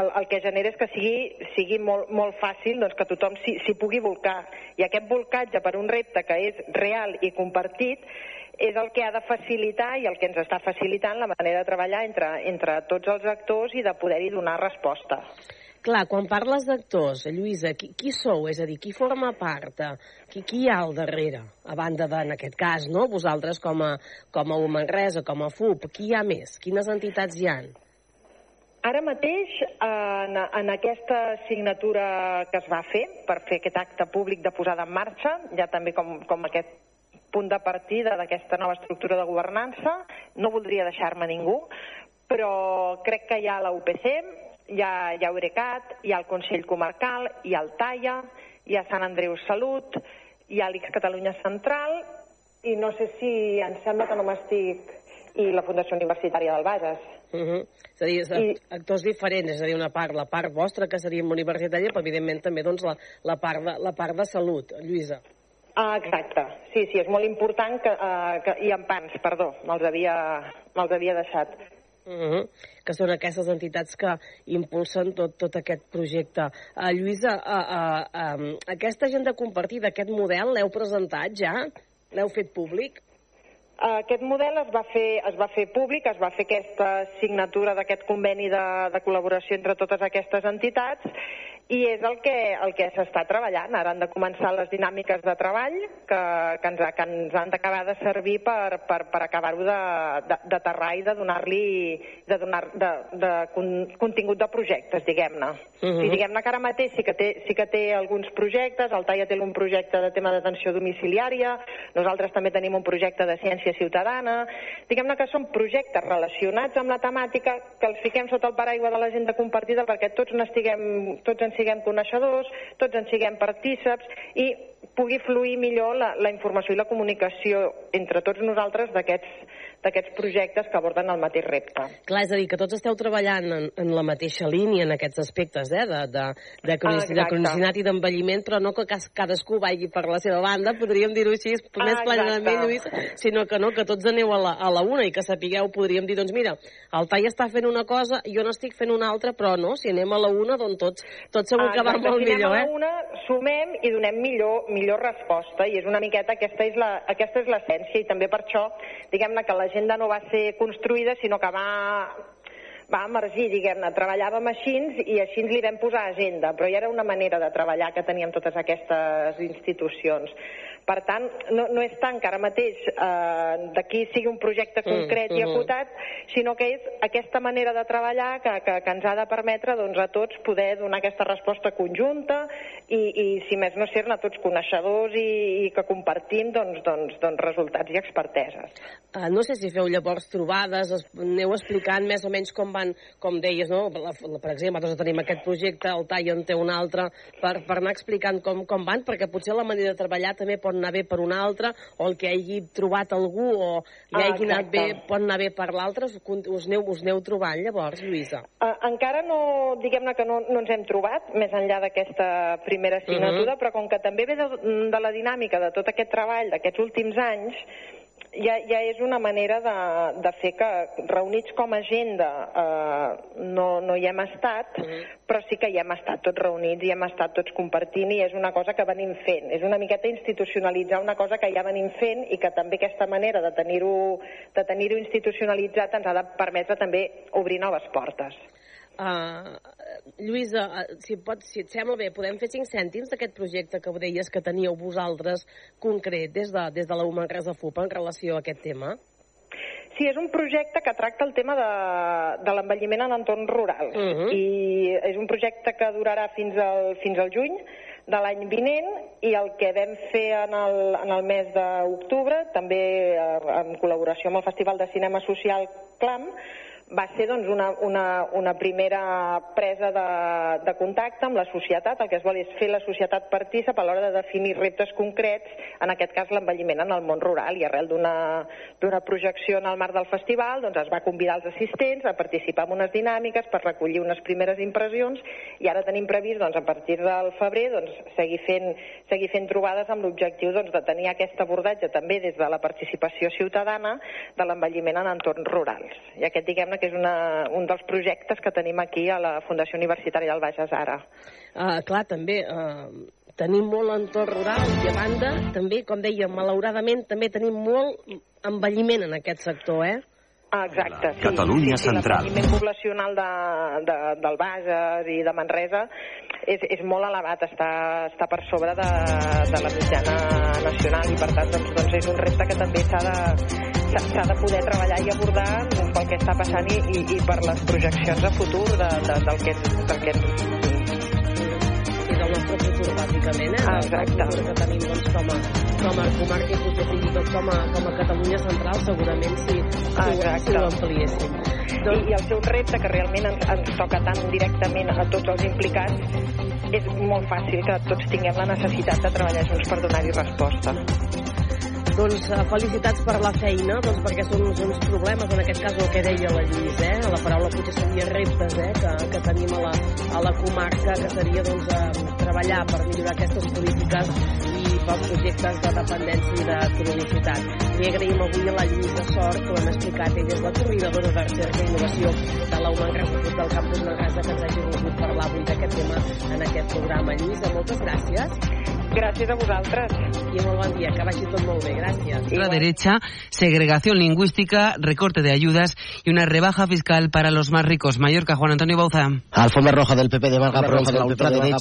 el, el que genera és que sigui, sigui molt, molt fàcil doncs, que tothom s'hi pugui volcar. I aquest volcatge per un repte que és real i compartit és el que ha de facilitar i el que ens està facilitant la manera de treballar entre, entre tots els actors i de poder-hi donar resposta. Clar, quan parles d'actors, Lluïsa, qui, qui sou? És a dir, qui forma part? Qui, qui hi ha al darrere? A banda de, en aquest cas, no? vosaltres com a, com a Humanresa, com a FUP, qui hi ha més? Quines entitats hi han? Ara mateix, en, en aquesta signatura que es va fer per fer aquest acte públic de posada en marxa, ja també com, com aquest punt de partida d'aquesta nova estructura de governança, no voldria deixar-me ningú, però crec que hi ha la UPC, hi ha, hi ha Eurecat, hi ha el Consell Comarcal, hi ha el TAIA, hi ha Sant Andreu Salut, hi ha l'X Catalunya Central, i no sé si em sembla que no m'estic... i la Fundació Universitària del Bages. Uh -huh. És a dir, és I... actors diferents, és a dir, una part, la part vostra, que seria universitària, però evidentment també doncs, la, la, part de, la part de salut. Lluïsa. Ah, exacte. Sí, sí, és molt important que... Uh, que I en pans, perdó, me'ls havia, me havia deixat. Uh -huh. que són aquestes entitats que impulsen tot, tot aquest projecte. Uh, Lluïsa, uh, uh, uh, aquesta agenda compartida, aquest model, l'heu presentat ja? L'heu fet públic? Aquest model es va, fer, es va fer públic, es va fer aquesta signatura d'aquest conveni de, de col·laboració entre totes aquestes entitats i és el que, el que s'està treballant. Ara han de començar les dinàmiques de treball que, que, ens, que ens han d'acabar de servir per, per, per acabar-ho d'aterrar i de donar-li de donar de, de con, contingut de projectes, diguem-ne. Uh -huh. I diguem-ne que ara mateix sí que, té, sí que té alguns projectes, el TAIA té un projecte de tema d'atenció domiciliària, nosaltres també tenim un projecte de ciència ciutadana, diguem-ne que són projectes relacionats amb la temàtica que els fiquem sota el paraigua de l'agenda compartida perquè tots n'estiguem, tots ens siguem coneixedors, tots en siguem partíceps i pugui fluir millor la, la informació i la comunicació entre tots nosaltres d'aquests d'aquests projectes que aborden el mateix repte. Clar, és a dir, que tots esteu treballant en, en la mateixa línia en aquests aspectes, eh, de, de, de, cronic, de cronicitat i d'envelliment, però no que cadascú vagi per la seva banda, podríem dir-ho així, ah, més plenament, Lluís, sinó que no, que tots aneu a la, a la una i que sapigueu, podríem dir, doncs mira, el TAI està fent una cosa, jo n'estic fent una altra, però no, si anem a la una, doncs tots, tots segur que va molt si millor, eh? Si anem a la una, sumem i donem millor, millor resposta, i és una miqueta, aquesta és la, aquesta és l'essència, i també per això, diguem-ne que la l'agenda no va ser construïda, sinó que va, va emergir, diguem-ne, treballàvem així i així li vam posar agenda, però ja era una manera de treballar que teníem totes aquestes institucions. Per tant, no, no és tant que ara mateix eh, d'aquí sigui un projecte mm, concret mm, i acotat, sinó que és aquesta manera de treballar que, que, que ens ha de permetre doncs, a tots poder donar aquesta resposta conjunta i, i si més no ser-ne tots coneixedors i, i que compartim doncs, doncs, doncs resultats i experteses. Uh, no sé si feu llavors trobades, es, aneu explicant més o menys com van, com deies, no? La, la, per exemple, nosaltres tenim aquest projecte, el TAI en té un altre, per, per anar explicant com, com van, perquè potser la manera de treballar també pot anar bé per un altre, o el que hagi trobat algú o li ah, hagi anat bé pot anar bé per l'altre, us, us, aneu, us aneu trobant llavors, Lluïsa? Uh, encara no, diguem-ne que no, no ens hem trobat, més enllà d'aquesta primera assignatura, uh -huh. però com que també ve de, de la dinàmica de tot aquest treball d'aquests últims anys, ja, ja és una manera de, de fer que reunits com a agenda eh, no, no hi hem estat, però sí que hi hem estat tots reunits i hem estat tots compartint i és una cosa que venim fent. És una miqueta institucionalitzar una cosa que ja venim fent i que també aquesta manera de tenir-ho de tenir institucionalitzat ens ha de permetre també obrir noves portes. Uh, Lluïsa, uh, si, pot, si et sembla bé, podem fer cinc cèntims d'aquest projecte que deies que teníeu vosaltres concret des de, des de la Manresa FUP en relació a aquest tema? Sí, és un projecte que tracta el tema de, de l'envelliment en entorns rurals. Uh -huh. I és un projecte que durarà fins al, fins al juny de l'any vinent i el que vam fer en el, en el mes d'octubre, també eh, en col·laboració amb el Festival de Cinema Social CLAM, va ser doncs, una, una, una primera presa de, de contacte amb la societat. El que es vol és fer la societat partícip a l'hora de definir reptes concrets, en aquest cas l'envelliment en el món rural, i arrel d'una projecció en el marc del festival doncs, es va convidar els assistents a participar en unes dinàmiques per recollir unes primeres impressions i ara tenim previst doncs, a partir del febrer doncs, seguir, fent, seguir fent trobades amb l'objectiu doncs, de tenir aquest abordatge també des de la participació ciutadana de l'envelliment en entorns rurals. I aquest, diguem que és una, un dels projectes que tenim aquí a la Fundació Universitària del Bages ara. Uh, clar, també uh, tenim molt entorn rural i a banda també, com dèiem, malauradament també tenim molt envelliment en aquest sector, eh? Ah, exacte, sí. Catalunya sí, sí, Central. L'envelliment poblacional de, de, del Bages i de Manresa és, és molt elevat, està, està per sobre de, de la mitjana nacional i per tant doncs, doncs és un repte que també s'ha de, s'ha de poder treballar i abordar que està passant i, i, i per les projeccions a futur de, de, del que, del que i del nostre futur, bàsicament, eh? Ah, exacte. El futur que tenim doncs, com, a, com a comarca i potser fins i tot com a, com a Catalunya Central, segurament si, ho, si ho ampliéssim. I, I el seu repte, que realment ens, ens toca tan directament a tots els implicats, és molt fàcil que tots tinguem la necessitat de treballar junts per donar-hi resposta. Doncs eh, felicitats per la feina, doncs perquè són uns, uns problemes, en aquest cas el que deia la Lluís, eh? la paraula potser seria reptes eh? que, que tenim a la, a la comarca, que seria doncs, eh, treballar per millorar aquestes polítiques i pels projectes de dependència i de cronicitat. Li agraïm avui a la Lluïsa Sort, que ho hem explicat, ella és la coordinadora de recerca i innovació de la Manresa del Campus Manresa, que ens hagi volgut parlar avui d'aquest tema en aquest programa. Lluïsa, moltes gràcies. Gràcies a vosaltres. I molt bon dia, que vagi tot molt bé. Gràcies. La derecha, segregación lingüística, recorte de ayudas y una rebaja fiscal para los más ricos. Mallorca, Juan Antonio Bauza. Alfombra roja del PP de Vargas, la ultraderecha.